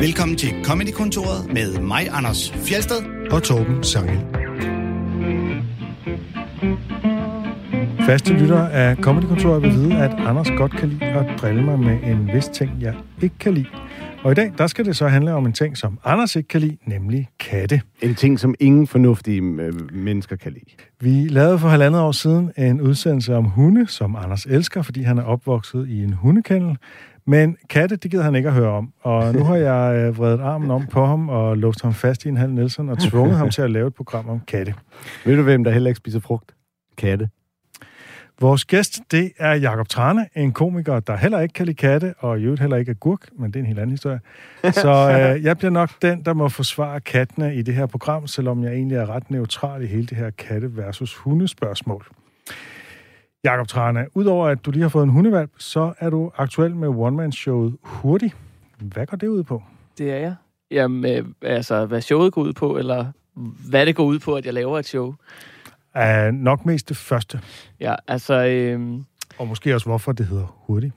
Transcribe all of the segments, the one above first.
Velkommen til Comedy-kontoret med mig, Anders Fjelsted. og Torben Sangel. Faste lyttere af Comedykontoret vil vide, at Anders godt kan lide at drille mig med en vis ting, jeg ikke kan lide. Og i dag, der skal det så handle om en ting, som Anders ikke kan lide, nemlig katte. En ting, som ingen fornuftige øh, mennesker kan lide. Vi lavede for halvandet år siden en udsendelse om hunde, som Anders elsker, fordi han er opvokset i en hundekendel. Men katte, det gider han ikke at høre om. Og nu har jeg øh, vredet armen om på ham og låst ham fast i en halv Nelson og tvunget ham til at lave et program om katte. Ved du, hvem der heller ikke spiser frugt? Katte. Vores gæst, det er Jakob Trane, en komiker, der heller ikke kan lide katte, og i øvrigt heller ikke er gurk, men det er en helt anden historie. Så øh, jeg bliver nok den, der må forsvare kattene i det her program, selvom jeg egentlig er ret neutral i hele det her katte versus hundespørgsmål. Jakob Trane, udover at du lige har fået en hundevalp, så er du aktuel med one-man-showet Hurtig. Hvad går det ud på? Det er jeg. Jamen, øh, altså, hvad showet går ud på, eller hvad det går ud på, at jeg laver et show. Uh, nok mest det første, Ja, altså, øh, og måske også hvorfor det hedder Hurtig.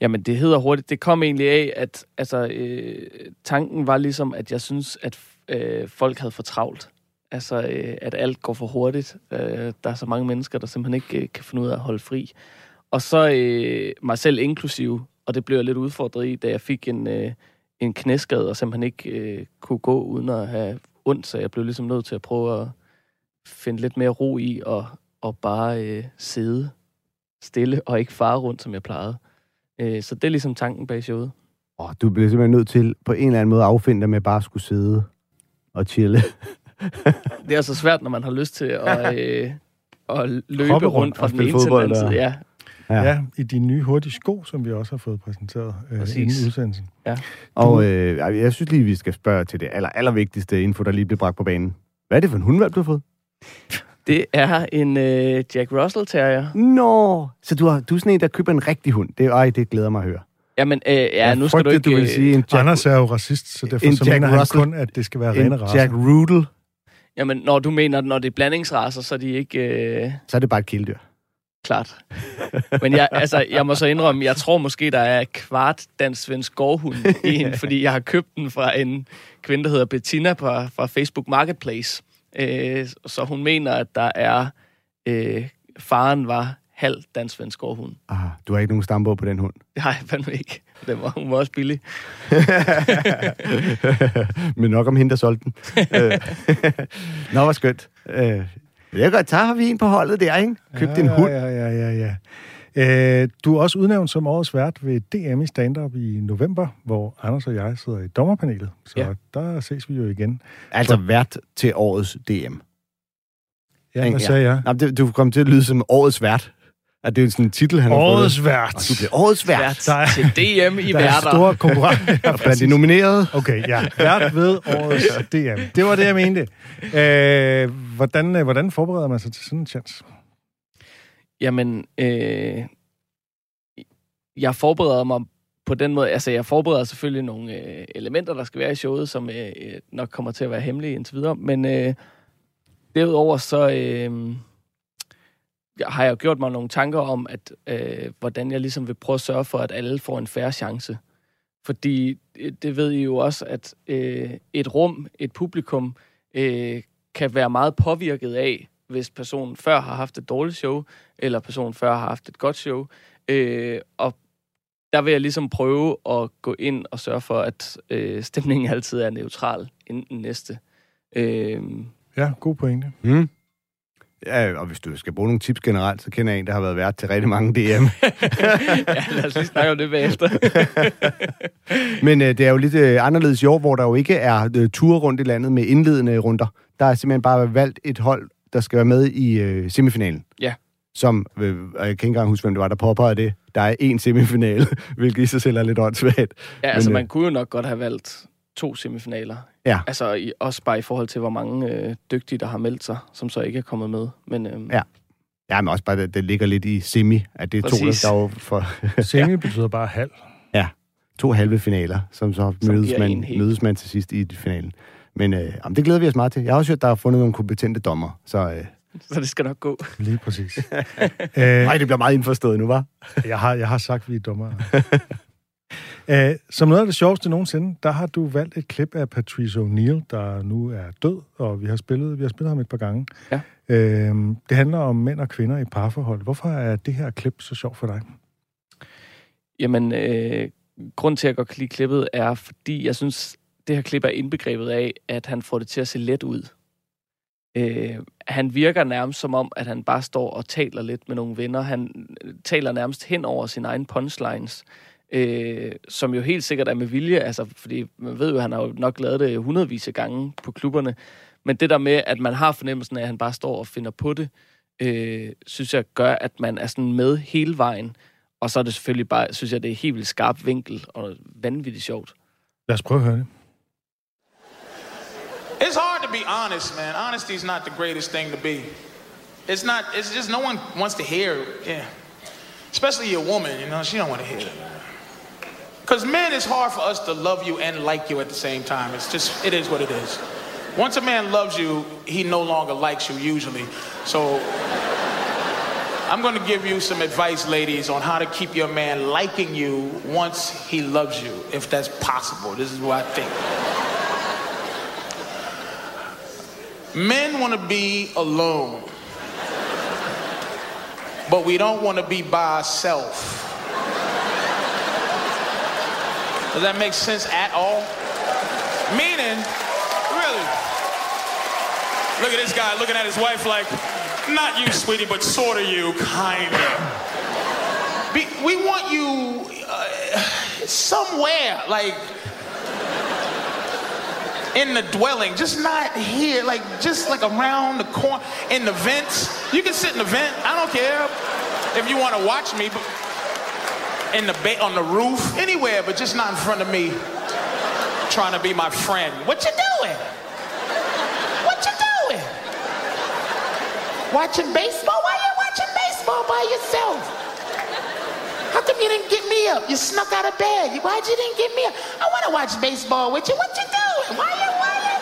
jamen, det hedder hurtigt. Det kom egentlig af, at altså, øh, tanken var ligesom, at jeg synes, at øh, folk havde for travlt. Altså, øh, at alt går for hurtigt. Øh, der er så mange mennesker, der simpelthen ikke øh, kan finde ud af at holde fri. Og så øh, mig selv inklusiv, og det blev jeg lidt udfordret i, da jeg fik en, øh, en knæskade, og simpelthen ikke øh, kunne gå uden at have ondt, så jeg blev ligesom nødt til at prøve at finde lidt mere ro i, og, og bare øh, sidde stille, og ikke fare rundt, som jeg plejede. Øh, så det er ligesom tanken bag showet. Oh, du bliver simpelthen nødt til på en eller anden måde at affinde dig med bare at skulle sidde og chille. Det er altså svært, når man har lyst til at, øh, at løbe Hoppe rundt, rundt fra og den ene til den anden fodbold, side. Ja, Ja. ja, i de nye hurtige sko, som vi også har fået præsenteret øh, Præcis. inden udsendelsen. Og øh, jeg synes lige, vi skal spørge til det aller, allervigtigste info, der lige blev bragt på banen. Hvad er det for en hundvalg, du har fået? det er en øh, Jack Russell Terrier. Nå, så du, har, du er sådan en, der køber en rigtig hund. Det, ej, det glæder mig at høre. Jamen, øh, ja, Jeg nu skal du ikke... du vil sige en Jack, Anders er jo racist, så derfor en så Jack mener han Russell. kun, at det skal være en rene racer. Jack Rudel, Jamen, når du mener, når det er blandingsraser, så er de ikke... Øh, så er det bare et kæledyr. klart. Men jeg, altså, jeg må så indrømme, jeg tror måske, der er kvart dansk svensk gårdhund i en, fordi jeg har købt den fra en kvinde, der hedder Bettina fra, fra Facebook Marketplace. Øh, så hun mener, at der er... Øh, faren var halv dansk svensk gårdhund. Ah, du har ikke nogen stambog på den hund. Jeg fandme ikke. Den var, hun var også billig. Men nok om hende, der solgte den. Øh, Nå, hvor skønt. Øh, jeg godt, så har vi en på holdet der, ikke? Købte en hund. Ja, ja, ja, ja. ja. Øh, du er også udnævnt som årets vært ved DM i stand-up i november, hvor Anders og jeg sidder i dommerpanelet. Så Ja. der ses vi jo igen. Altså vært til årets DM. Ja, Ja. hvad sagde jeg? Nå, det, du kom til at lyde som årets vært. At det er sådan en titel, han har Årets fået. vært. Og du bliver årets vært. Der er- til DM i Der er værter. store konkurrenter. Og blandt de nominerede. Okay, ja. Vært ved årets DM. Det var det, jeg mente. Øh, hvordan, øh, hvordan forbereder man sig til sådan en chance? Jamen, øh, jeg forbereder mig på den måde, altså jeg forbereder selvfølgelig nogle øh, elementer, der skal være i showet, som øh, øh, nok kommer til at være hemmelige indtil videre, men øh, derudover så øh, har jeg gjort mig nogle tanker om, at øh, hvordan jeg ligesom vil prøve at sørge for, at alle får en færre chance. Fordi øh, det ved I jo også, at øh, et rum, et publikum, øh, kan være meget påvirket af, hvis personen før har haft et dårligt show, eller personen før har haft et godt show. Øh, og der vil jeg ligesom prøve at gå ind og sørge for, at øh, stemningen altid er neutral inden den næste. Øh, Ja, god pointe. Mm. Ja, og hvis du skal bruge nogle tips generelt, så kender jeg en, der har været vært til rigtig mange DM. ja, lad os lige snakke om det bagefter. Men øh, det er jo lidt øh, anderledes i år, hvor der jo ikke er øh, ture rundt i landet med indledende runder. Der er simpelthen bare valgt et hold, der skal være med i øh, semifinalen. Ja. Som, øh, og jeg kan ikke engang huske, hvem det var, der påpegede det. Der er én semifinale, hvilket i sig selv er lidt åndssvagt. ja, altså Men, øh, man kunne jo nok godt have valgt to semifinaler. Ja. Altså i, også bare i forhold til, hvor mange øh, dygtige, der har meldt sig, som så ikke er kommet med. Men øh, Ja. Ja, men også bare, det, det ligger lidt i semi, at det er to, Præcis. der, der er for Semi betyder bare halv. to halve finaler, som så Som mødes man, mødes man til sidst i finalen. Men øh, jamen, det glæder vi os meget til. Jeg har også hørt, der er fundet nogle kompetente dommer, så øh, så det skal nok gå. Lige præcis. øh, nej, det bliver meget indforstået nu, var? jeg, har, jeg har sagt, vi er dummere. Uh, som noget af det sjoveste nogensinde, der har du valgt et klip af Patrice O'Neill, der nu er død, og vi har spillet, vi har spillet ham et par gange. Ja. Uh, det handler om mænd og kvinder i parforhold. Hvorfor er det her klip så sjovt for dig? Jamen, øh, grund til, at jeg godt kan lide klippet, er, fordi jeg synes, det her klip er indbegrebet af, at han får det til at se let ud. Øh, han virker nærmest som om, at han bare står og taler lidt med nogle venner. Han øh, taler nærmest hen over sine egne punchlines, øh, som jo helt sikkert er med vilje, altså, fordi man ved jo, at han har jo nok lavet det hundredvis af gange på klubberne. Men det der med, at man har fornemmelsen af, at han bare står og finder på det, øh, synes jeg gør, at man er sådan med hele vejen. Og så er det selvfølgelig bare, synes jeg, det er helt vildt skarp vinkel og vanvittigt sjovt. Lad os prøve at høre det. It's hard to be honest, man. Honesty is not the greatest thing to be. It's not, it's just no one wants to hear, yeah. Especially a woman, you know, she don't want to hear that. Because men, it's hard for us to love you and like you at the same time. It's just, it is what it is. Once a man loves you, he no longer likes you usually. So I'm going to give you some advice, ladies, on how to keep your man liking you once he loves you, if that's possible. This is what I think. Men want to be alone, but we don't want to be by ourselves. Does that make sense at all? Meaning, really, look at this guy looking at his wife like, not you, sweetie, but sort of you, kind of. Be, we want you uh, somewhere, like in the dwelling, just not here, like just like around the corner, in the vents. You can sit in the vent. I don't care if you want to watch me, but in the ba- on the roof, anywhere, but just not in front of me, trying to be my friend. What you doing? What you doing? Watching baseball? Why you watching baseball by yourself? How come you didn't get me up? You snuck out of bed. Why'd you didn't get me up? I want to watch baseball with you. What you doing? Why you, why you,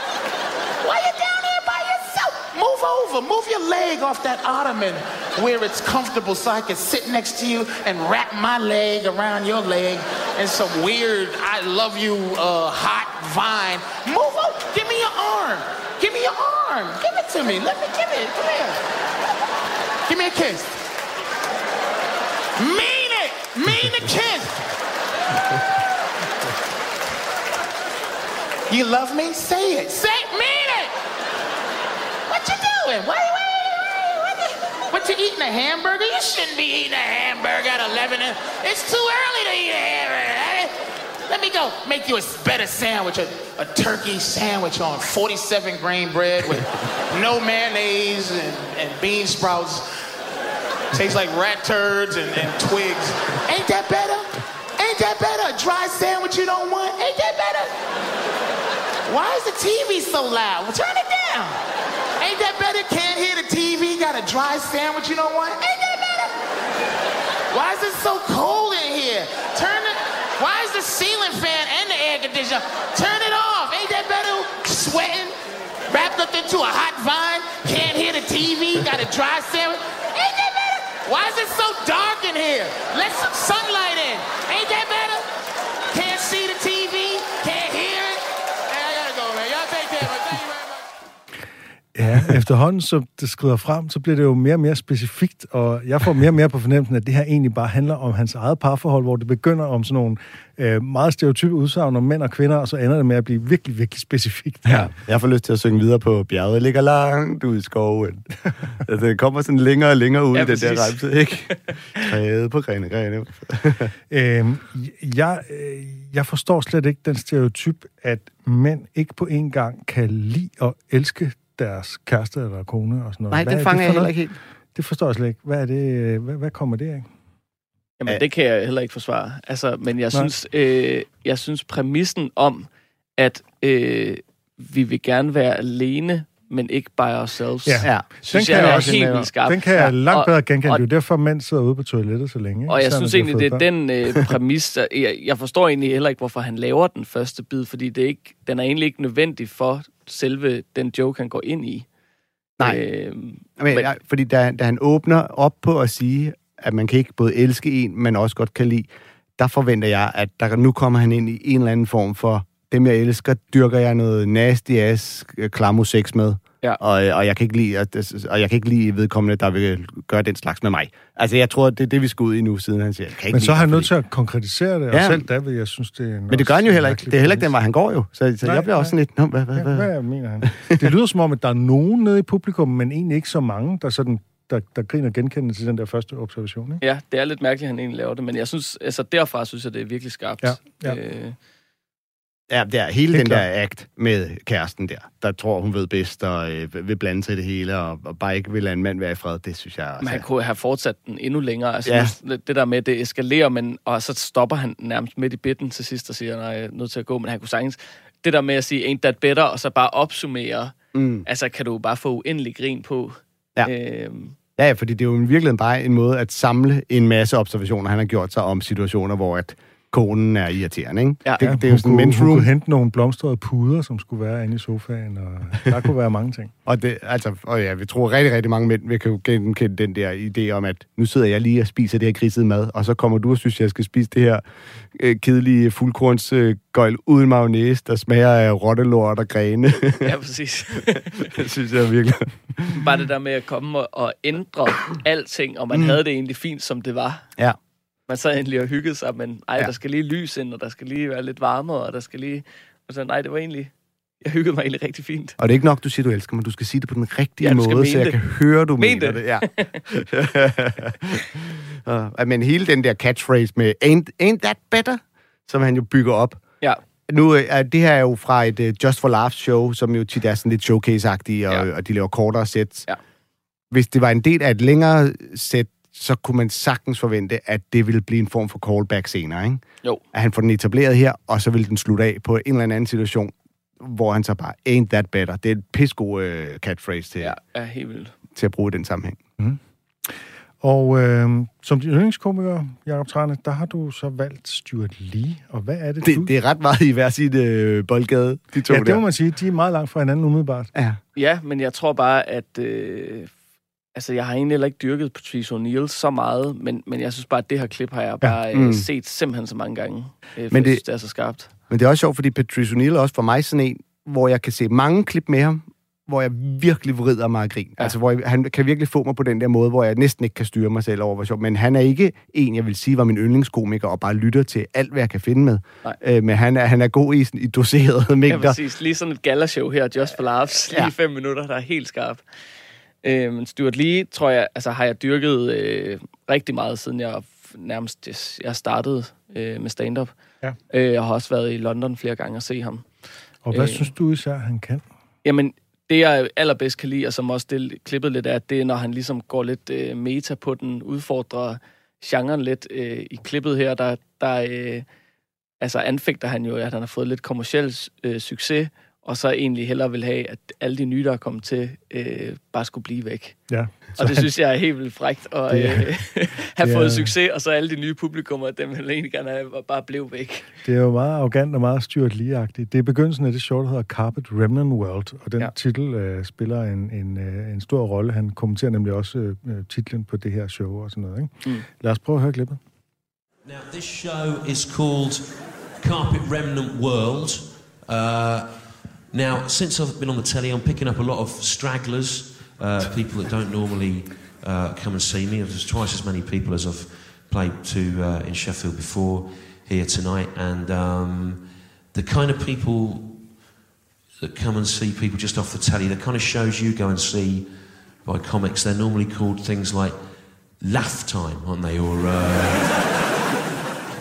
why you down here by yourself? Move over. Move your leg off that ottoman where it's comfortable so I can sit next to you and wrap my leg around your leg and some weird I love you uh, hot vine. Move up, Give me your arm. Give me your arm. Give it to me. Let me give it. Come here. Give me a kiss. Mean it. Mean the kiss. You love me? Say it. Say it. Mean it. What you doing? What, you eating a hamburger? You shouldn't be eating a hamburger at 11. It's too early to eat a hamburger. Let me go make you a better sandwich, a, a turkey sandwich on 47 grain bread with no mayonnaise and, and bean sprouts. Tastes like rat turds and, and twigs. Ain't that better? Ain't that better? A dry sandwich you don't want? Ain't that better? Why is the TV so loud? Well, turn it down. Ain't that better? Can't hear the TV. Got a dry sandwich you don't want? Ain't that better? Why is it so cold in here? Turn it. Why is the ceiling fan and the air conditioner? Turn it off. Ain't that better? Sweating, wrapped up into a hot vine. Can't hear the TV. Got a dry sandwich. Ain't that better? Why is it so dark in here? Let some sunlight efterhånden, som det skrider frem, så bliver det jo mere og mere specifikt, og jeg får mere og mere på fornemmelsen, at det her egentlig bare handler om hans eget parforhold, hvor det begynder om sådan nogle øh, meget stereotype udsagn om mænd og kvinder, og så ender det med at blive virkelig, virkelig specifikt. Ja, jeg får lyst til at synge videre på bjerget. ligger langt ud i skoven. altså, det kommer sådan længere og længere ud Ja, i den der remse, ikke? Træet på grene, grene. Øhm, jeg, øh, jeg forstår slet ikke den stereotyp, at mænd ikke på en gang kan lide og elske deres kæreste eller kone og sådan noget. Nej, Hvad det fanger jeg heller ikke helt. Det forstår jeg slet ikke. Hvad, er det, øh, hvad, hvad kommer det af? Jamen, det kan jeg heller ikke forsvare. Altså, men jeg Nej. synes, øh, jeg synes præmissen om, at øh, vi vil gerne være alene, men ikke by ourselves, Ja. Ja. synes Den jeg, kan jeg er også helt vildt skarp. Den kan jeg langt bedre genkende. Det er derfor, mænd sidder ude på toilettet så længe. Og jeg synes egentlig, det er den øh, præmis, der, jeg, jeg forstår egentlig heller ikke, hvorfor han laver den første bid, fordi det er ikke, den er egentlig ikke nødvendig for selve den joke, han går ind i. Nej. Øh, Men, Men- ja, fordi da, da han åbner op på at sige, at man kan ikke både elske en, men også godt kan lide, der forventer jeg, at der, nu kommer han ind i en eller anden form for, dem jeg elsker, dyrker jeg noget nasty ass øh, klammer med. Ja. Og, øh, og, jeg kan ikke lide, at, og jeg kan ikke lide vedkommende, der vil gøre den slags med mig. Altså, jeg tror, det er det, vi skal ud i nu, siden han siger, jeg kan ikke Men så er han nødt til at konkretisere det, og Ja. selv der vil jeg synes, det er... Men det gør han jo heller ikke. Det er heller ikke den vej, han går jo. Så, så Nej, jeg bliver også nej. sådan lidt, Nå, hvad, hvad, Ja, hvad? hvad mener han? Det lyder som om, at der er nogen nede i publikum, men egentlig ikke så mange, der, sådan, der, der griner genkendende til den der første observation. Ikke? Ja, det er lidt mærkeligt, at han egentlig laver det, men jeg synes, altså derfra synes jeg, det er virkelig skarpt. Ja, ja. Øh, Ja, der, hele Helt den der klart. akt med kæresten der, der tror, hun ved bedst og øh, vil blande sig i det hele, og, og bare ikke vil lade en mand være i fred, det synes jeg... Han Altså, kunne have fortsat den endnu længere. Altså, Ja. det der med, det eskalerer, men, og så stopper han nærmest midt i bitten til sidst og siger, nej, jeg er nødt til at gå, men han kunne sagtens... Det der med at sige, ain't that better, og så bare opsummere, mm, altså kan du bare få uendelig grin på. Ja. Øhm, ja, ja, fordi det er jo i virkeligheden bare en måde at samle en masse observationer, han har gjort sig om situationer, hvor at konen er irriterende, ikke? Ja. det, Ja, det er jo sådan en kunne, men's hun room, kunne hente nogle blomstrede puder, som skulle være inde i sofaen, og der kunne være mange ting. og, det, altså, og ja, vi tror rigtig, rigtig mange mænd vil kan jo genkende den der idé om, at nu sidder jeg lige og spiser det her grisede mad, og så kommer du og synes, jeg skal spise det her øh, kedelige fuldkornsgøjl øh, uden mayonnaise, der smager af rottelort og grene. ja, præcis. det synes jeg virkelig. bare det der med at komme og, og ændre alting, og man mm. havde det egentlig fint, som det var. Ja. Man sad endelig og hyggede sig, men ej, Ja. der skal lige lys ind, og der skal lige være lidt varmere, og der skal lige... Og så nej, det var egentlig... Jeg hyggede mig egentlig rigtig fint. Og det er ikke nok, du siger, du elsker mig. Du skal sige det på den rigtige Ja, måde, så jeg det. kan høre, du Men mener det. det. Ja. uh, men hele den der catchphrase med, ain't, ain't that better? Som han jo bygger op. Ja, Nu øh, det her er jo fra et uh, Just for Laughs show, som jo tit er sådan lidt showcase-agtige, og, Ja. og de laver kortere sæt. Ja. Hvis det var en del af et længere sæt, så kunne man sagtens forvente, at det ville blive en form for callback senere, ikke? jo. At han får den etableret her, og så vil den slutte af på en eller anden situation, hvor han så bare, ain't that better. Det er et pissegod øh, catchphrase til, Ja, er helt vildt. til at bruge i den sammenhæng. Og øh, som din yndlingskomiker, Jacob Trane, der har du så valgt Stuart Lee. Og hvad er det, du... Det, det er ret meget i hver sit øh, boldgade, de to ja, der. det må man sige. De er meget langt fra hinanden umiddelbart. Ja. Ja, men jeg tror bare, at... Øh, altså, jeg har egentlig heller ikke dyrket Patrice O'Neill så meget, men, men jeg synes bare, at det her klip har jeg bare ja. mm. øh, set simpelthen så mange gange. Øh, Men det- synes, det er så skarpt. Men det er også sjovt, fordi Patrice O'Neill er også for mig sådan en, hvor jeg kan se mange klip med ham, hvor jeg virkelig vrider mig af grin. Ja. Ja. Altså, hvor jeg, han kan virkelig få mig på den der måde, hvor jeg næsten ikke kan styre mig selv over, hvor sjov. Men han er ikke en, jeg vil sige, var min yndlingskomiker, og bare lytter til alt, hvad jeg kan finde med. Nej. Øh, men han er, han er god i, sådan, i doserede Ja, mængder. præcis. Lige sådan et galashow her, Just for Laughs. Lige Ja. ja. fem minutter, der er helt skarp. Øh, men Stuart Lee, tror jeg, altså har jeg dyrket øh, rigtig meget, siden jeg nærmest jeg startede øh, med stand-up. Ja. Øh, jeg har også været i London flere gange og se ham. Og hvad Øh. synes du især, han kan? Jamen, det jeg allerbedst kan lide, og som også det klippet lidt er, det er, når han ligesom går lidt øh, meta på den, udfordrer genren lidt. Øh, I klippet her, der, der øh, altså anfægter han jo, at han har fået lidt kommersiel øh, succes, og så egentlig hellere vil have, at alle de nye, der er kommet til, øh, bare skulle blive væk. Ja. Og han- det synes jeg er helt vildt frækt, at Det er- øh, have det er- fået succes, og så alle de nye publikummer, dem vil egentlig gerne have, bare blev væk. Det er jo meget arrogant og meget Stuart Lee-agtigt. Det er begyndelsen af det show, der hedder Carpet Remnant World, og den ja. Ja. titel øh, spiller en, en, øh, en stor rolle. Han kommenterer nemlig også øh, øh, titlen på det her show og sådan noget. Ikke? Mm. Lad os prøve at høre klippet. Now, this show is called Carpet Remnant World. Uh, now, since I've been on the telly, I'm picking up a lot of stragglers, uh, people that don't normally uh, come and see me. There's twice as many people as I've played to uh, in Sheffield before here tonight, and um, the kind of people that come and see people just off the telly, the kind of shows you go and see by comics, they're normally called things like Laugh Time, aren't they? Or uh,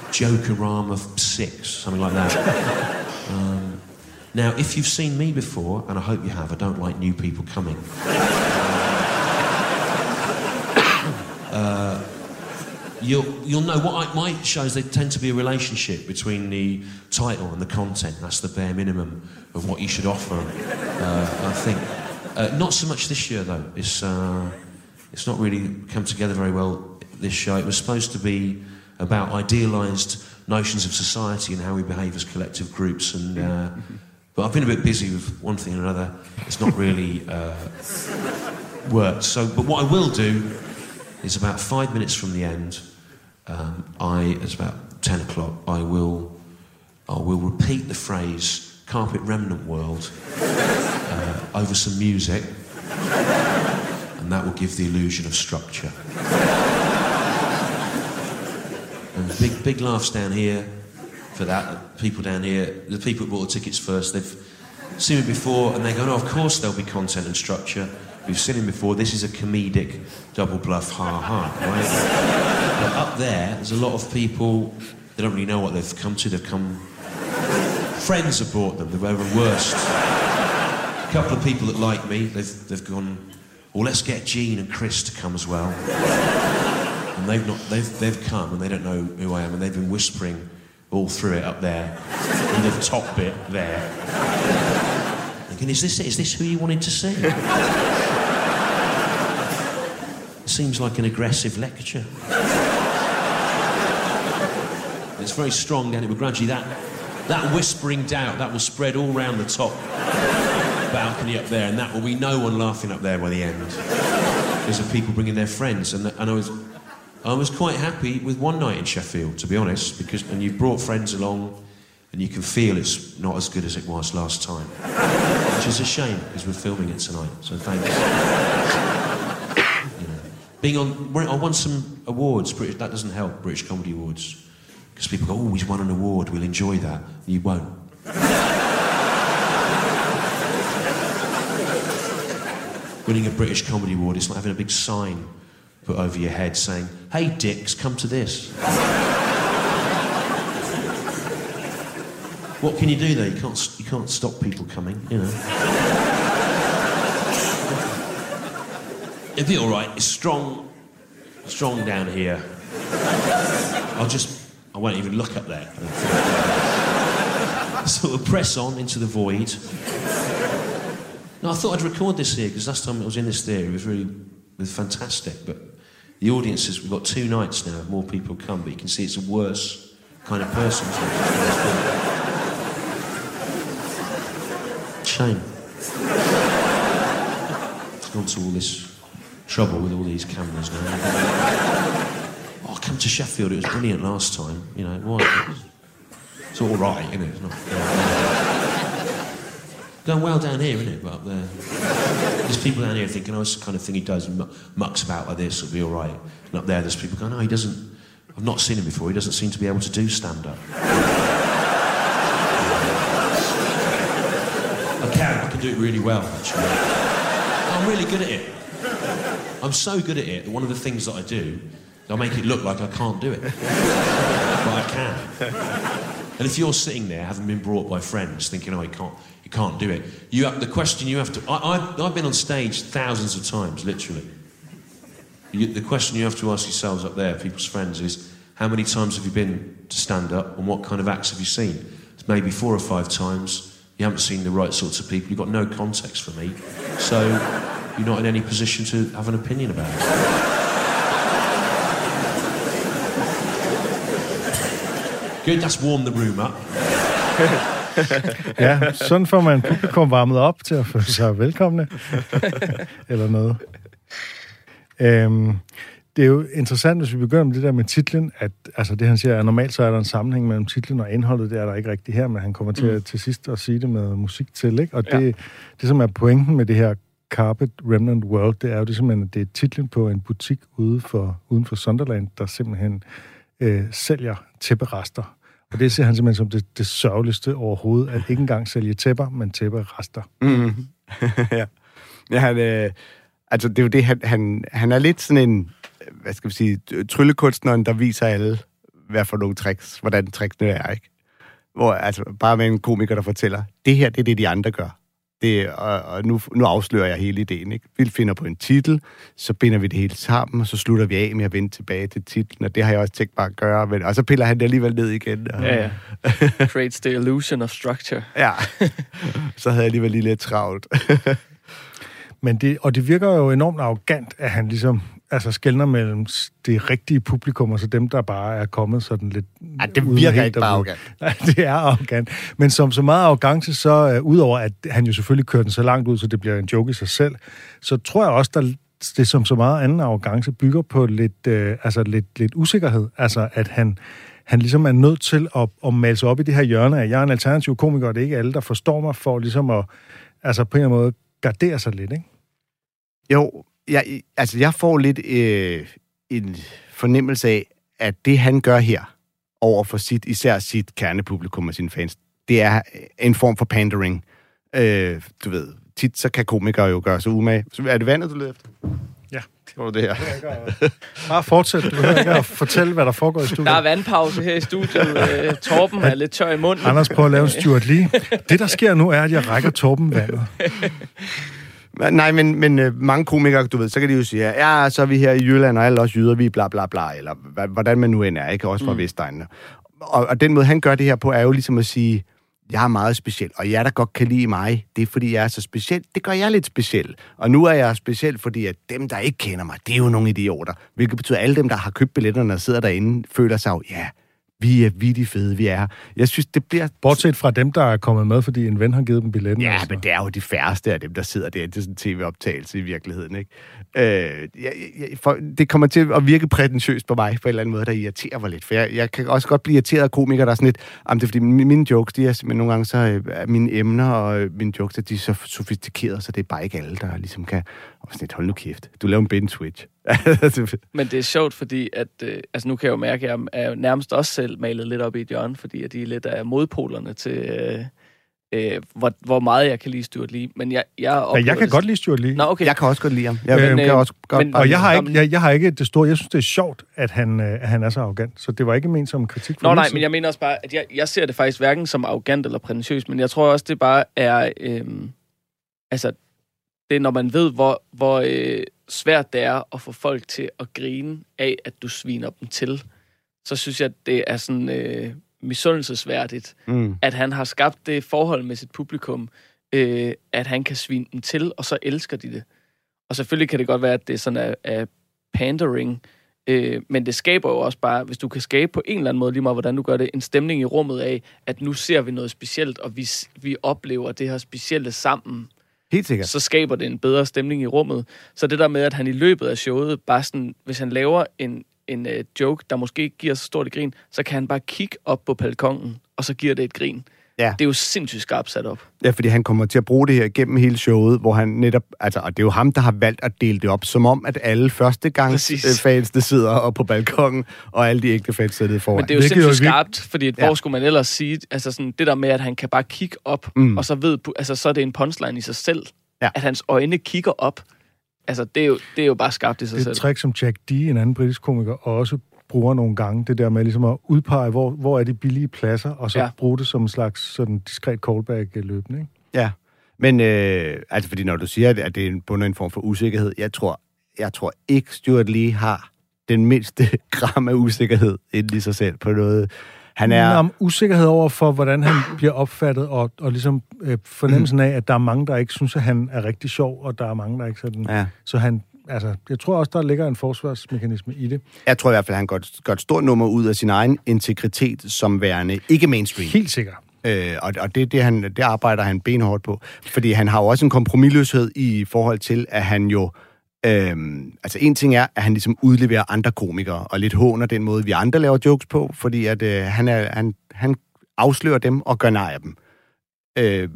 Jokerama 6, something like that. um, now, if you've seen me before, and I hope you have, I don't like new people coming. Uh, you'll, you'll know what I, my shows, they tend to be a relationship between the title and the content. That's the bare minimum of what you should offer, uh, I think. Uh, not so much this year, though. It's, uh, it's not really come together very well, this show. It was supposed to be about idealised notions of society and how we behave as collective groups. And, uh, but I've been a bit busy with one thing and another. It's not really uh, worked. So, but what I will do is about five minutes from the end, um, I, it's about 10 o'clock, I will, I will repeat the phrase Carpet Remnant World uh, over some music, and that will give the illusion of structure. And big, big laughs down here for that. People down here, the people who bought the tickets first, they've seen me before, and they go, "No, of course there'll be content and structure. We've seen him before. This is a comedic double bluff, ha ha." Right? but up there, there's a lot of people. They don't really know what they've come to. They've come. Friends have brought them. They're the worst. A couple of people that like me, they've they've gone. Well, let's get Gene and Chris to come as well. And they've not. They've they've come and they don't know who I am, and they've been whispering all through it up there, in the top bit there. Thinking, is this it? Is this who you wanted to see? Seems like an aggressive lecture. It's very strong down it, but gradually that, that whispering doubt, that will spread all round the top balcony up there, and that will be no one laughing up there by the end. Of people bringing their friends, and, and I was I was quite happy with one night in Sheffield, to be honest, because and you've brought friends along, and you can feel it's not as good as it was last time, which is a shame because we're filming it tonight. So thanks. You know, being on, I won some awards. British, that doesn't help. British Comedy Awards, because people go, "Oh, he's won an award. We'll enjoy that." You won't. Winning a British Comedy Award is like having a big sign put over your head saying, Hey, dicks, come to this. what can you do though? You can't, you can't stop people coming, you know. It'll be all right. It's strong, strong down here. I'll just, I won't even look up there. sort of press on into the void. Now, I thought I'd record this here because last time I was in this theatre, it was really, it was fantastic. But the audience is, we've got two nights now, more people come, but you can see it's a worse kind of person. Shame. It's gone to all this trouble with all these cameras now. Oh, come to Sheffield, it was brilliant last time. You know, why? It's all right, isn't it? It's not, Going well down here, isn't it? But up there. There's people down here thinking, oh, it's the kind of thing he does, mu- mucks about like this, it'll be all right. And up there, there's people going, no, he doesn't, I've not seen him before, he doesn't seem to be able to do stand up. I can, I can do it really well, actually. I'm really good at it. I'm so good at it that one of the things that I do, I make it look like I can't do it. but I can. And if you're sitting there, having been brought by friends, thinking, "Oh, you can't, can't do it," you have, the question you have to. I, I've, I've been on stage thousands of times, literally. You, the question you have to ask yourselves up there, people's friends, is how many times have you been to stand up, and what kind of acts have you seen? It's maybe four or five times. You haven't seen the right sorts of people. You've got no context for me, so you're not in any position to have an opinion about it. Good, that's warmed the room up. Ja, sådan får man publikum varmet op til at føle sig velkomne. Eller noget. Øhm, det er jo interessant, hvis vi begynder med det der med titlen, at altså det han siger, at normalt så er der en sammenhæng mellem titlen og indholdet, det er der ikke rigtig her, men han kommer til, mm. til sidst at sige det med musik til, ikke? Og det, det som er pointen med det her Carpet Remnant World, det er jo det simpelthen, at det er titlen på en butik ude for, uden for Sunderland, der simpelthen øh, sælger tæpperester. Og det ser han simpelthen som det, det sørgeligste overhovedet, at ikke engang sælge tæpper, men tæpper rester. Mm. ja. ja han, øh, altså, det er jo det, han, han, han er lidt sådan en, hvad skal vi sige, tryllekunstneren, der viser alle, hvad for nogle tricks, hvordan tricksene er, ikke? Hvor, altså, bare med en komiker, der fortæller, det her, det er det, de andre gør. Det, og, og nu, nu afslører jeg hele ideen, ikke? Vi finder på en titel, så binder vi det hele sammen, og så slutter vi af med at vende tilbage til titlen, og det har jeg også tænkt mig at gøre, men, og så piller han det alligevel ned igen. Og, Ja, ja. Creates the illusion of structure. ja. så havde jeg alligevel lige lidt travlt. Men det, og det virker jo enormt arrogant, at han ligesom altså skældner mellem det rigtige publikum, og så dem, der bare er kommet sådan lidt... Ej, det virker ikke bare arrogant. Nej, det er arrogant. Men som så meget arrogance, så uh, udover at han jo selvfølgelig kører den så langt ud, så det bliver en joke i sig selv, så tror jeg også, der det som så meget anden arrogance bygger på lidt, øh, altså lidt, lidt usikkerhed. Altså, at han, han ligesom er nødt til at, at male sig op i det her hjørne af, jeg er en alternativ komiker, og det er ikke alle, der forstår mig, for ligesom at, altså på en eller anden måde, gardere sig lidt, ikke? Jo, jeg, altså jeg får lidt øh, en fornemmelse af, at det han gør her, over for sit, især sit kernepublikum og sine fans, det er en form for pandering. Øh, du ved, tit så kan komikere jo gøre sig umage. Så er det vandet, du leder efter? Ja. Du det her? Bare fortsæt, du behøver ikke at fortælle, hvad der foregår i studiet. Der er vandpause her i studiet. Øh, Torben er lidt tør i munden. Anders prøver at lave en Stuart Lee. Det, der sker nu, er, at jeg rækker Torben vandet. Men- Nej, men, men øh, mange komikere, du ved, så kan de jo sige, ja, så er vi her i Jylland, og alle os jyder, vi bla bla bla, eller hvordan man nu end er, ikke? Også fra mm. Vestegnene. Og, og den måde, han gør det her på, er jo ligesom at sige, jeg er meget speciel, og jer, der godt kan lide mig, det er, fordi jeg er så speciel. Det gør jeg lidt speciel. Og nu er jeg speciel, fordi at dem, der ikke kender mig, det er jo nogle idioter. Hvilket betyder, at alle dem, der har købt billetterne og sidder derinde, føler sig jo, ja, vi er vildt fede, vi er. Jeg synes, det bliver Bortset fra dem, der er kommet med, fordi en ven har givet dem billetten. Ja, altså. men det er jo de færreste af dem, der sidder der. Det er sådan en tv-optagelse i virkeligheden, ikke? Øh, jeg, jeg, for, det kommer til at virke prætentiøst på mig på en eller anden måde, der irriterer mig lidt. For jeg, jeg kan også godt blive irriteret af komikere, der er sådan lidt... Jamen, det er fordi, mine, jokes, de er simpelthen nogle gange så... Øh, mine emner og øh, mine jokes, de er så sofistikerede, så det er bare ikke alle, der ligesom kan... Og sådan lidt, hold nu kæft. Du laver en and switch. Men det er sjovt, fordi at, øh, altså nu kan jeg jo mærke, at jeg er nærmest også selv malet lidt op i et hjørne, fordi at de er lidt af modpolerne til, øh, øh, hvor, hvor meget jeg kan lide Stuart Lee. Men jeg, jeg, Ja, jeg kan det- godt lide Stuart Lee. Nå, okay. jeg kan også godt lide ham. Jeg, Men, men, kan øh, også godt men- Og jeg har, ikke, jeg, jeg har ikke det store... Jeg synes, det er sjovt, at han, øh, at han er så arrogant. Så det var ikke ment som kritik for Nå nej, men jeg mener også bare, at jeg, jeg ser det faktisk hverken som arrogant eller prætentiøst, men jeg tror også, det bare er... Øhm, altså, det er, når man ved, hvor, hvor øh, svært det er at få folk til at grine af, at du sviner dem til, så synes jeg, at det er sådan øh, misundelsesværdigt, Mm. at han har skabt det forhold med sit publikum, øh, at han kan svine dem til, og så elsker de det. Og selvfølgelig kan det godt være, at det er sådan af, af pandering, øh, men det skaber jo også bare, hvis du kan skabe på en eller anden måde, lige meget hvordan du gør det, en stemning i rummet af, at nu ser vi noget specielt, og vi, vi oplever det her specielle sammen, Helt sikkert. så skaber det en bedre stemning i rummet. Så det der med, at han i løbet af showet, bare sådan, hvis han laver en, en uh, joke, der måske ikke giver så stort et grin, så kan han bare kigge op på balkongen, og så giver det et grin. Ja. Det er jo sindssygt skarpt sat op. Ja, fordi han kommer til at bruge det her gennem hele showet, hvor han netop, altså, og det er jo ham, der har valgt at dele det op, som om, at alle første gang Præcis. fansene sidder oppe på balkongen, og alle de ægte fans sidder foran. Men det er jo sindssygt skarpt, fordi hvor Ja. skulle man ellers sige, altså sådan det der med, at han kan bare kigge op, Mm. og så ved, altså så er det en punchline i sig selv, Ja. at hans øjne kigger op. Altså det er jo, det er jo bare skarpt i sig Det er selv. et trick, som Jack D., en anden britisk komiker, også bruger nogle gange. Det der med ligesom at udpege, hvor, hvor er de billige pladser, og så ja. Bruge det som en slags sådan diskret callback-løbende. Ikke? Ja, men øh, altså, fordi når du siger, at- at det er en bunder en form for usikkerhed, jeg tror, jeg tror ikke, Stuart Lee har den mindste gram af usikkerhed inden i sig selv på noget. Han er... Er... Om usikkerhed over for, hvordan han bliver opfattet, og, og ligesom øh, fornemmelsen af, at der er mange, der ikke synes, at han er rigtig sjov, og der er mange, der ikke sådan... Ja. Så han, altså, jeg tror også, der ligger en forsvarsmekanisme i det. Jeg tror i hvert fald, at han gør et stort nummer ud af sin egen integritet som værende ikke mainstream. Helt sikkert. Øh, og og det, det, han, det arbejder han benhårdt på. Fordi han har jo også en kompromilløshed i forhold til, at han jo... Øhm, altså en ting er, at han ligesom udleverer andre komikere, og lidt håner den måde, vi andre laver jokes på, fordi at øh, han, er, han, han afslører dem og gør nej af dem. Øh,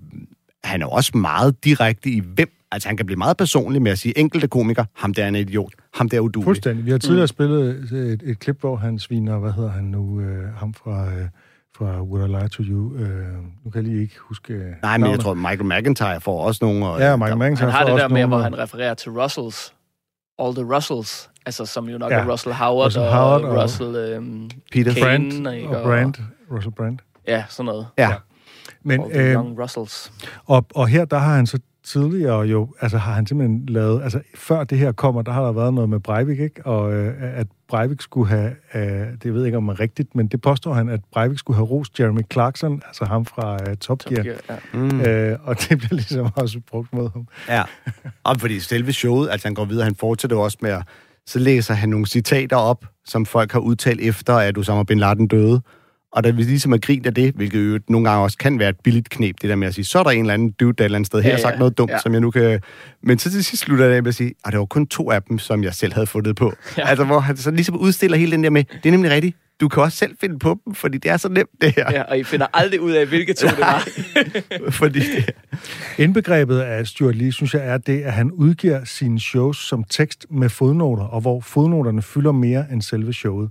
han er også meget direkte i hvem. Altså han kan blive meget personlig med at sige, enkelte komikere, ham der er en idiot, ham der er udulig. Fuldstændig. Vi har tidligere mm. spillet et, et klip, hvor han sviner, hvad hedder han nu, øh, ham fra, øh, fra Would I Lie to You. Øh, nu kan jeg lige ikke huske øh, Nej, men jeg navnet. tror, Michael McIntyre får også nogle... Og, Ja, Michael McIntyre Han har det også der med, nogle- hvor han refererer til Russells. All the Russells. Altså, som jo nok Ja. ja. er Russell Howard, Russell Russell Howard og, og- Russell øhm, Peter Kane, Brandt ikke? og Brand, Russell Brand. Ja, sådan noget. Ja. Men, All the øh, young Russells. og, og her, der har han så tidligere jo, altså har han simpelthen lavet, altså før det her kommer, der har der været noget med Breivik, ikke? Og øh, at Breivik skulle have, øh, det ved jeg ikke om er rigtigt, men det påstår han, at Breivik skulle have rost Jeremy Clarkson, altså ham fra øh, Top Gear. Ja. Mm. Øh, og det bliver ligesom også brugt mod ham. Ja, og fordi selve showet, altså han går videre, han fortsætter også med at, så læser han nogle citater op, som folk har udtalt efter, at Osama Bin Laden døde. Og da vi ligesom er grint af det, hvilket jo nogle gange også kan være et billigt knep, det der med at sige, så er der en eller anden dude der et eller andet sted her, Ja, har sagt noget dumt, ja. som jeg nu kan... Men så til sidst slutter det af med at sige, at det var kun to af dem, som jeg selv havde fundet på. Ja. Altså, hvor han så ligesom udstiller hele den der med, det er nemlig rigtigt, du kan også selv finde på dem, fordi det er så nemt, det her. Ja, og I finder aldrig ud af, hvilke to det var. fordi det, Indbegrebet af Stuart Lee, synes jeg, er det, at han udgiver sine shows som tekst med fodnoter, og hvor fodnoterne fylder mere end selve showet.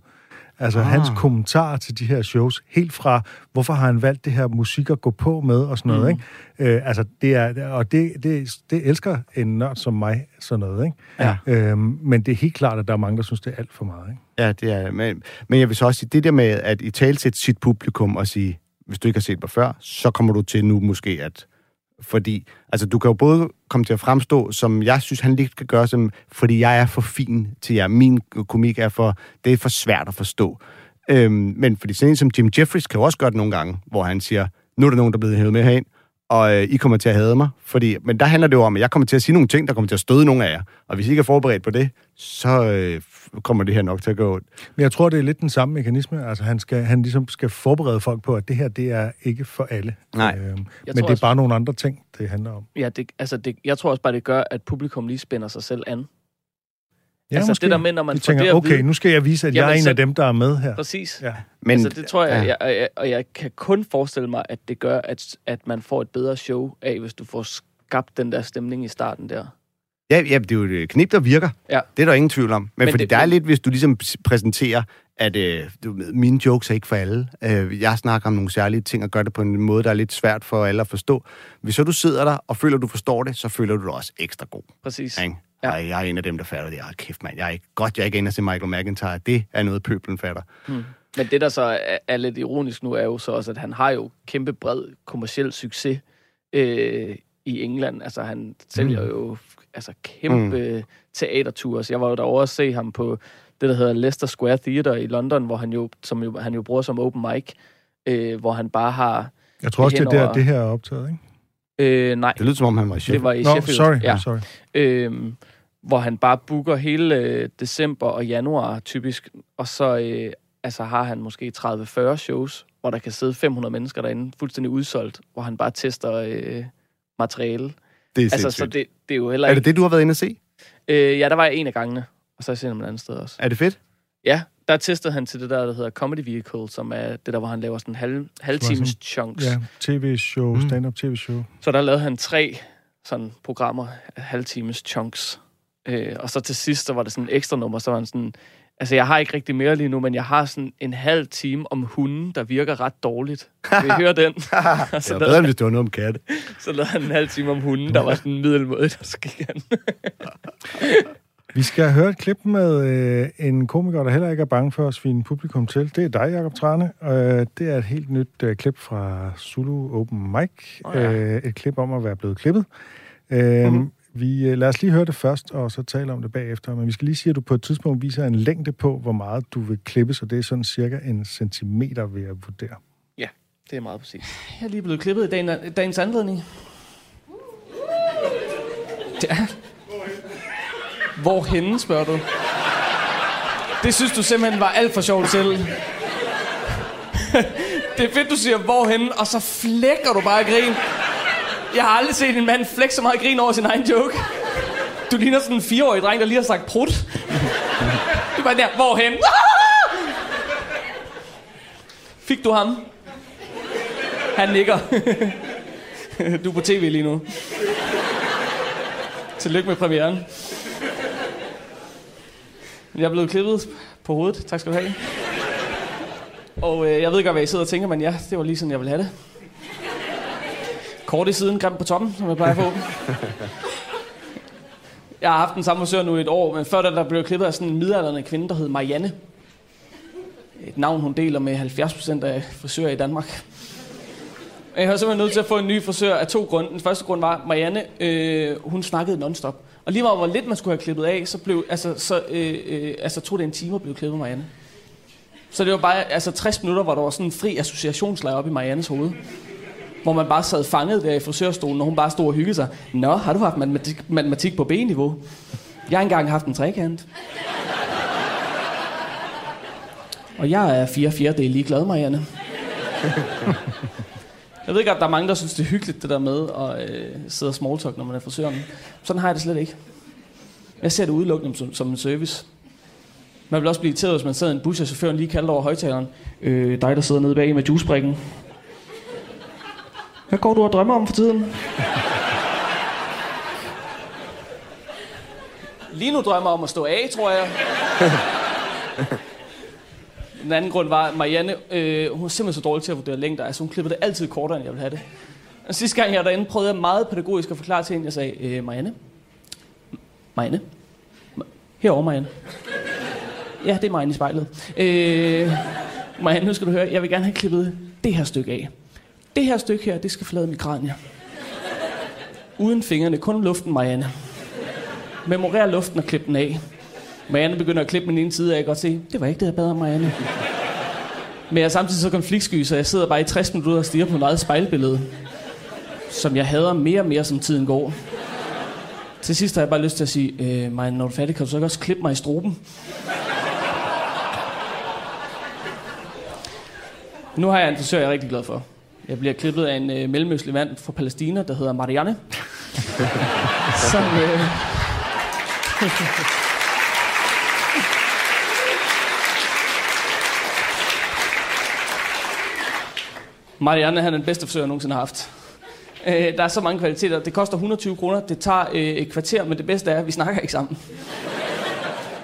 Altså ah. hans kommentarer til de her shows, helt fra, hvorfor har han valgt det her musik at gå på med, og sådan noget, Mm. ikke? Øh, altså, det er, og det, det, det elsker en nørd som mig, sådan noget, ikke? Ja. Øhm, men det er helt klart, at der er mange, der synes, det er alt for meget, ikke? Ja, det er men, men jeg vil så også sige, det der med at i tale til sit publikum og sige, hvis du ikke har set mig før, så kommer du til nu måske at... Fordi, altså du kan jo både komme til at fremstå, som jeg synes, han lige kan gøre, som, fordi jeg er for fin til jer. Min komik er for, det er for svært at forstå. Øhm, men fordi sådan en som Jim Jeffries kan jo også gøre det nogle gange, hvor han siger, nu er der nogen, der er blevet hævet med herind, og øh, I kommer til at hade mig. Fordi, men der handler det jo om, at jeg kommer til at sige nogle ting, der kommer til at støde nogle af jer. Og hvis I ikke er forberedt på det, så øh, kommer det her nok til at gå ondt. Men jeg tror, det er lidt den samme mekanisme. Altså, han, skal, han ligesom skal forberede folk på, at det her, det er ikke for alle. Nej. Øhm, men det er også- bare nogle andre ting, det handler om. Ja, det, altså det, jeg tror også bare, det gør, at publikum lige spænder sig selv an. Ja, altså det der med, når man de får tænker, det at okay, vide- nu skal jeg vise, at Jamen, jeg er en så- af dem, der er med her. Præcis. Ja. Men, altså, det tror jeg, ja. jeg, jeg, og jeg kan kun forestille mig, at det gør, at, at man får et bedre show af, hvis du får skabt den der stemning i starten der. Ja, ja, det er jo et knip, der virker. Ja. Det er der ingen tvivl om. Men, Men fordi det- der er lidt, hvis du ligesom præsenterer, at øh, du, ved, mine jokes er ikke for alle. Øh, jeg snakker om nogle særlige ting og gør det på en måde, der er lidt svært for alle at forstå. Hvis så du sidder der og føler, du forstår det, så føler du dig også ekstra god. Præcis. Ikke? Ja. Ej, jeg er en af dem, der fatter det. Ej, kæft, mand. Jeg er ikke, godt, jeg er ikke inde og se Michael McIntyre. Det er noget, pøblen fatter. Men det, der så er, er lidt ironisk nu, er jo så også, at han har jo kæmpe bred kommersiel succes øh, i England. Altså, han sælger mm. jo altså, kæmpe mm. teatertours. Jeg var jo derovre at se ham på det, der hedder Leicester Square Theatre i London, hvor han jo, som jo, han jo bruger som open mic, øh, hvor han bare har... Jeg tror også, det er der, det her er optaget, ikke? Øh, nej, Det lyder, som om han var chef. det var i Nå, Sheffield. sorry, Ja. sorry. øhm, hvor han bare booker hele øh, december og januar typisk, og så øh, altså har han måske 30-40 shows, hvor der kan sidde 500 mennesker derinde, fuldstændig udsolgt, hvor han bare tester øh, materiale. Det er Altså, så det, det er jo heller Er ikke... det det, du har været inde at se? Øh, ja, der var jeg en af gangene, og så har jeg set ham et andet sted også. Er det fedt? Ja, der testede han til det der, der hedder Comedy Vehicle, som er det der, hvor han laver sådan halv, halvtimes sådan- chunks. Ja, tv-show, Mm. stand-up tv-show. Så der lavede han tre sådan programmer, halvtimes chunks. Øh, og så til sidst, så var det sådan en ekstra nummer, så var han sådan, altså jeg har ikke rigtig mere lige nu, men jeg har sådan en halv time om hunden, der virker ret dårligt. Vil I høre den? Og Det så, var bedre, hvis det var noget om katte. så lavede han en halv time om hunden, der var sådan middelmåde, og så gik han. Vi skal høre et klip med øh, en komiker, der heller ikke er bange for at svine publikum til. Det er dig, Jacob Trane. Øh, det er et helt nyt øh, klip fra Zulu Open Mic. Åh, ja. øh, et klip om at være blevet klippet. Øh, Mhm. vi, øh, lad os lige høre det først, og så tale om det bagefter. Men vi skal lige sige, at du på et tidspunkt viser en længde på, hvor meget du vil klippe, så det er sådan cirka en centimeter, vil jeg vurdere. Det er meget præcis. Jeg er lige blevet klippet i dagen, dagens anledning. Det hvor Hvorhenne, spørger du? Det synes du simpelthen var alt for sjovt selv. det er fedt, du siger hvorhenne, og så flækker du bare grin. Jeg har aldrig set en mand flække så meget grin over sin egen joke. Du ligner sådan en fireårig dreng, der lige har sagt prut. Du er bare der, hvorhen? Fik du ham? Han nikker. du er på tv lige nu. Tillykke med premieren. Jeg er blevet klippet på hovedet. Tak skal du have. Og øh, jeg ved godt, hvad I sidder og tænker, men ja, det var lige sådan, jeg ville have det. Kort i siden, grimt på toppen, som jeg plejer at få. Jeg har haft den samme frisør nu i et år, men før da der blev klippet af sådan en midalderne kvinde, der hed Marianne. Et navn, hun deler med 70% af frisører i Danmark. Jeg var simpelthen nødt til at få en ny frisør af to grunde. Den første grund var, at Marianne, øh, hun snakkede nonstop. Og lige meget hvor lidt man skulle have klippet af, så, blev, altså, så øh, øh, altså, tog det en time at blive klippet Marianne. Så det var bare altså, 60 minutter, hvor der var sådan en fri associationslejr op i Mariannes hoved. Hvor man bare sad fanget der i frisørstolen, og hun bare stod og hyggede sig. Nå, har du haft matematik, matematik på B-niveau? Jeg har engang haft en trekant. Og jeg er fire fjerdedel ligeglad, Marianne. Jeg ved godt, der er mange, der synes, det er hyggeligt, det der med at øh, sidde og smalltalk, når man er frisøren. Sådan har jeg det slet ikke. Jeg ser det udelukkende som, som en service. Man vil også blive irriteret, hvis man sidder i en bus, og chaufføren lige kalder over højtaleren. Øh, dig, der sidder nede bag med juicebrikken. Hvad går du og drømmer om for tiden? Lige nu drømmer om at stå af, tror jeg. Den anden grund var, at Marianne, øh, hun er simpelthen så dårlig til at vurdere længder. Altså, hun klippede det altid kortere, end jeg ville have det. Og sidste gang jeg var derinde, prøvede jeg meget pædagogisk at forklare til hende. Jeg sagde, øh, Marianne? Marianne? Herovre, Marianne. Ja, det er Marianne i spejlet. Øh, Marianne, nu skal du høre, jeg vil gerne have klippet det her stykke af. Det her stykke her, det skal forlade mit kranie. Uden fingrene, kun luften, Marianne. Memorer luften og klip den af. Marianne begynder at klippe min ene side, og jeg kan godt se, det var ikke det, jeg bad om, Marianne. Men jeg er samtidig så konfliktsky, så jeg sidder bare i 60 minutter og stiger på mit eget spejlbillede, som jeg hader mere og mere, som tiden går. Til sidst har jeg bare lyst til at sige, øh, Marianne, når du er færdig, kan du så ikke også klippe mig i struben? Nu har jeg en frisør, jeg er rigtig glad for. Jeg bliver klippet af en øh, mellemøstlig mand fra Palæstina, der hedder Marianne. Som, øh, Marianne, han er den bedste frisør, jeg nogensinde har haft. Øh, der er så mange kvaliteter. Det koster 120 kroner. Det tager øh, et kvarter, men det bedste er, at vi snakker ikke sammen.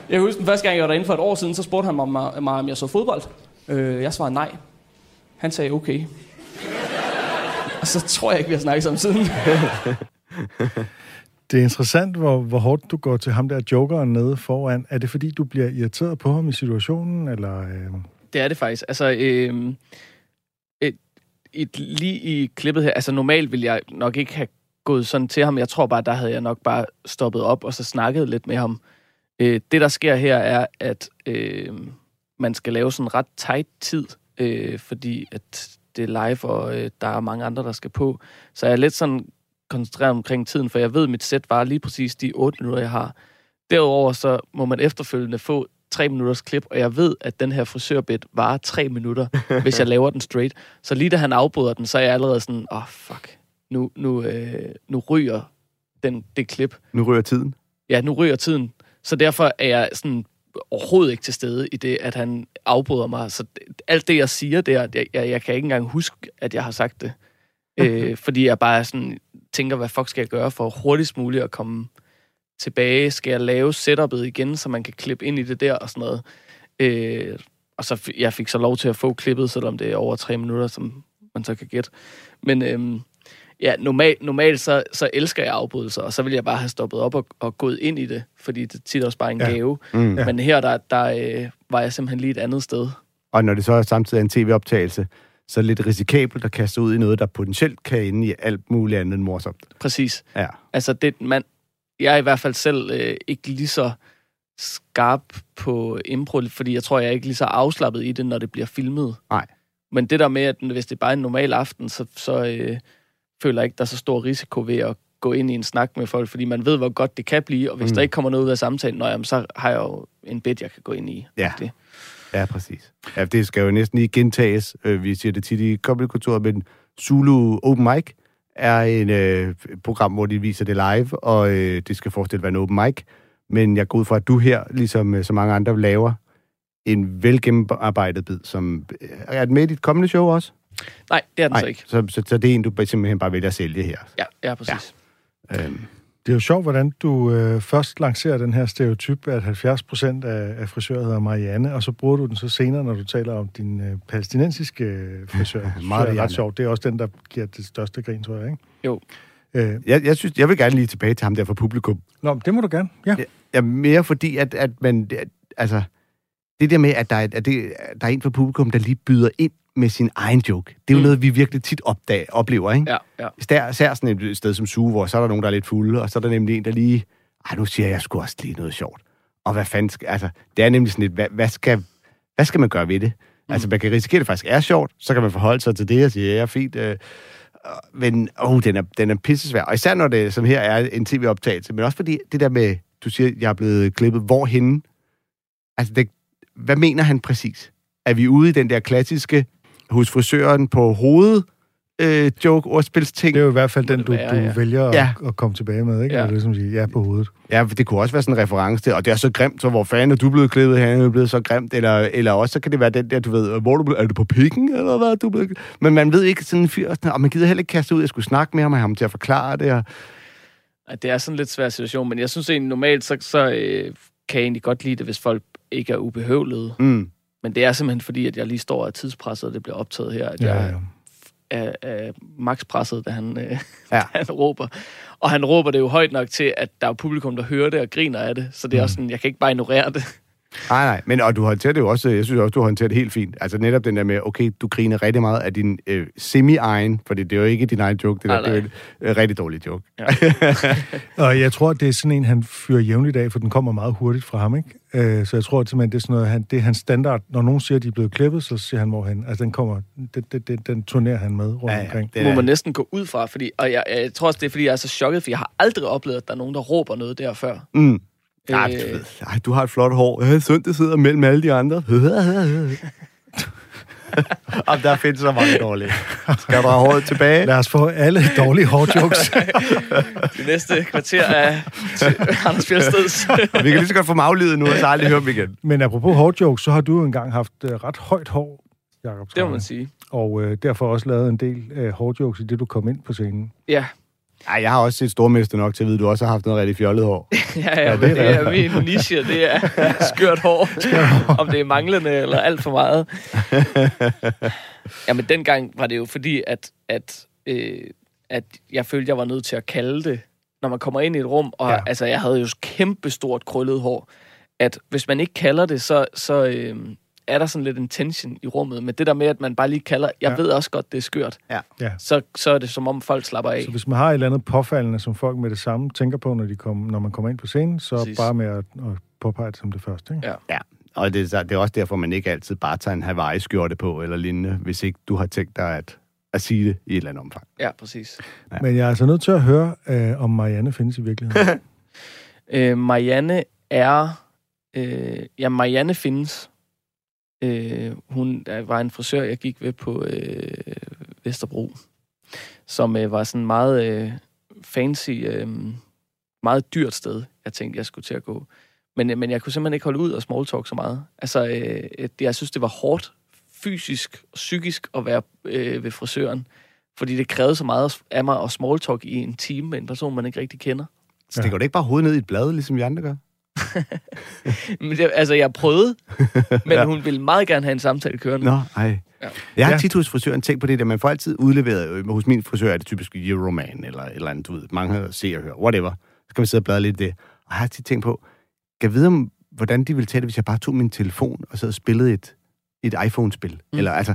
Jeg husker den første gang, jeg var derinde for et år siden, så spurgte han mig, mig, mig om jeg så fodbold. Øh, jeg svarede nej. Han sagde okay. Og så tror jeg ikke, vi har snakket sammen siden. Det er interessant, hvor, hvor hårdt du går til ham der jokeren nede foran. Er det fordi, du bliver irriteret på ham i situationen, eller... Øh... Det er det faktisk. Altså, øh, et, lige i klippet her, altså normalt ville jeg nok ikke have gået sådan til ham. Jeg tror bare, der havde jeg nok bare stoppet op og så snakket lidt med ham. Øh, det, der sker her, er, at øh, man skal lave sådan ret tight tid, øh, fordi at det er live, og øh, der er mange andre, der skal på. Så jeg er lidt sådan koncentreret omkring tiden, for jeg ved, at mit sæt var lige præcis de 8 minutter, jeg har. Derudover så må man efterfølgende få tre minutters klip, og jeg ved, at den her frisørbit varer tre minutter, hvis jeg laver den straight. Så lige da han afbryder den, så er jeg allerede sådan, åh, oh, fuck, nu, nu, øh, nu ryger den, det klip. Nu rører tiden. Ja, nu ryger tiden. Så derfor er jeg sådan overhovedet ikke til stede i det, at han afbryder mig. Så alt det, jeg siger der, jeg, jeg, jeg kan ikke engang huske, at jeg har sagt det. øh, fordi jeg bare sådan, tænker, hvad fuck skal jeg gøre for hurtigst muligt at komme tilbage? Skal jeg lave setupet igen, så man kan klippe ind i det der og sådan noget? Øh, og så f- jeg fik så lov til at få klippet, selvom det er over tre minutter, som man så kan gætte. Men øhm, ja, normalt, normalt så, så elsker jeg afbrydelser, og så vil jeg bare have stoppet op og, og gået ind i det, fordi det tit også bare en Ja. gave. Mm. Men her, der, der øh, var jeg simpelthen lige et andet sted. Og når det så er samtidig er en tv-optagelse, så er det lidt risikabelt at kaste ud i noget, der potentielt kan ende i alt muligt andet end morsomt. Præcis. Ja. Altså, det, man, jeg er i hvert fald selv øh, ikke lige så skarp på impro, fordi jeg tror, jeg er ikke lige så afslappet i det, når det bliver filmet. Nej. Men det der med, at hvis det bare er en normal aften, så, så øh, føler jeg ikke, der er så stor risiko ved at gå ind i en snak med folk, fordi man ved, hvor godt det kan blive, og hvis Mm. der ikke kommer noget ud af samtalen, nå, jamen, så har jeg jo en bed, jeg kan gå ind i. Ja. Det. Ja, præcis. Ja, det skal jo næsten lige gentages. Øh, Vi siger det tit i Comedy-kulturet, men Zulu Open Mic er en øh, program, hvor de viser det live, og øh, det skal forestille at være en open mic. Men jeg går ud fra, at du her, ligesom øh, så mange andre, laver en velgennemarbejdet bid, som øh, er den med i dit kommende show også? Nej, det er den så ikke. så, så, så det er en, du simpelthen bare vælger at sælge her. Ja, ja præcis. Øhm, Det er jo sjovt, hvordan du øh, først lancerer den her stereotyp, at 70 procent af, af frisører hedder Marianne, og så bruger du den så senere, når du taler om din øh, palæstinensiske øh, frisør. Det synes jeg er ret sjovt. Det er også den, der giver det største grin, tror jeg, ikke? Jo. Øh, jeg, jeg, synes, jeg vil gerne lige tilbage til ham der fra publikum. nå, det må du gerne. Ja. Ja, mere fordi, at, at man... At, altså, det der med, at der er, at det, der er en fra publikum, der lige byder ind med sin egen joke. Det er jo Mm. noget, vi virkelig tit opdag, oplever, ikke? Ja, ja. Især, især sådan et sted som Suge, hvor så er der nogen, der er lidt fulde, og så er der nemlig en, der lige... Ej, nu siger jeg sgu også lige noget sjovt. Og hvad fanden skal... Altså, det er nemlig sådan lidt, hvad, hvad, skal, hvad skal man gøre ved det? Mm. Altså, man kan risikere, at det faktisk er sjovt, så kan man forholde sig til det og sige, ja, fint. Øh, men, åh, den er, den er pissesvær. Og især når det, som her er en tv-optagelse, men også fordi det der med, du siger, jeg er blevet klippet, hvorhenne? Altså, det, hvad mener han præcis? Er vi ude i den der klassiske hos frisøren på hovedet, øh, joke, ordspilsting. Det er jo i hvert fald den, du, være, du ja. vælger at, Ja. at komme tilbage med, ikke? Ja. Ja. Eller ligesom sige, ja på hovedet. Ja, for det kunne også være sådan en reference til, og det er så grimt, så hvor fanden er du blevet klippet, han er blevet så grimt, eller, eller også så kan det være den der, du ved, hvor er du blevet, er du på pikken, eller hvad du blevet Men man ved ikke sådan en fyr, og man gider heller ikke kaste ud, jeg skulle snakke med ham, og have ham til at forklare det, og Ej, Det er sådan en lidt svær situation, men jeg synes egentlig normalt, så, så øh, kan jeg egentlig godt lide det, hvis folk ikke er ubehøvlede. mm, Men det er simpelthen fordi, at jeg lige står af tidspresset, og det bliver optaget her, at Ja, jeg ja. er, er max-presset, da han, øh, Ja. ja. han råber. Og han råber det jo højt nok til, at der er publikum, der hører det og griner af det. Så det er Mm. også sådan, jeg kan ikke bare ignorere det. Nej, nej, men og du håndterer det jo også, jeg synes også, du håndterer det helt fint. Altså netop den der med, okay, du griner rigtig meget af din øh, semi-egen, for det er jo ikke din egen joke, det, der, Nej, det er jo en øh, rigtig dårlig joke. Og jeg tror, det er sådan en, han fyrer jævnligt af, for den kommer meget hurtigt fra ham, ikke? Øh, så jeg tror simpelthen, det er sådan noget, han, det er hans standard. Når nogen siger, at de er blevet klippet, så siger han, hvor han... Altså, den kommer... Det, det, det, den turnerer han med rundt Ja, ja, omkring. det må man næsten gå ud fra, fordi, og jeg, jeg tror også, det er, fordi jeg er så chokket, for jeg har aldrig oplevet, at der er nogen, der råber noget der før. mm. Ej, Øh, du, ved, ej, du har et flot hår. Sundt, det sidder mellem alle de andre. Jamen, der findes så mange dårlige. Skal du have håret tilbage? Lad os få alle dårlige hårdjokes. Det næste kvarter er Anders Fjeldsteds. Vi kan lige så godt få dem aflivet nu, og så aldrig høre dem igen. Men apropos hårdjokes, så har du jo engang haft øh, ret højt hår, Jacob det må man sige. Og øh, derfor også lavet en del øh, hårdjokes i det, du kom ind på scenen. Ja, Ej, jeg har også set stormester nok til at vide, at du også har haft noget rigtig fjollet hår. ja, ja, ja det, det er min niche, det er skørt hår. Om det er manglende eller alt for meget. Jamen, dengang var det jo fordi, at, at, øh, at jeg følte, jeg var nødt til at kalde det, når man kommer ind i et rum, og ja. altså, jeg havde jo kæmpe stort krøllet hår, at hvis man ikke kalder det, så, så øh, er der sådan lidt en tension i rummet. Men det der med, at man bare lige kalder, jeg Ja. ja. ved også godt, det er skørt, Ja. så, så er det som om folk slapper af. Så hvis man har et eller andet påfaldende, som folk med det samme tænker på, når, de kom, når man kommer ind på scenen, så Præcis. bare med at, at påpege det som det første. Ikke? Ja. Ja, og det, er- det er også derfor, man ikke altid bare tager en Hawaii-skjorte på eller lignende, hvis ikke du har tænkt dig at, at sige det i et eller andet omfang. Ja, præcis. Ja. Men jeg er altså nødt til at høre, øh, om Marianne findes i virkeligheden. Øh, Marianne er... Øh, ja, Marianne findes. Øh, hun der var en frisør, jeg gik ved på øh, Vesterbro, som øh, var sådan meget øh, fancy, øh, meget dyrt sted, jeg tænkte, jeg skulle til at gå. Men, øh, men jeg kunne simpelthen ikke holde ud og smalltalk så meget. Altså, øh, jeg synes, det var hårdt fysisk og psykisk at være øh, ved frisøren, fordi det krævede så meget af mig at smalltalk i en time med en person, man ikke rigtig kender. Stikker du ikke bare hovedet ned i et blad, ligesom vi andre gør? Men det, altså, jeg prøvede, men Ja. hun ville meget gerne have en samtale kørende. Nå, ej. Ja. Jeg har Ja. tit hos frisøren tænkt på det der, man får altid udleveret, øh, hos min frisør er det typisk Euroman, eller et eller andet, du ved, mange ser og hører, whatever. Så kan vi sidde og bladre lidt det. Og jeg har tit tænkt på, kan jeg vide, om, hvordan de ville tage det, hvis jeg bare tog min telefon og så og spillede et, et iPhone-spil? Mm. Eller altså,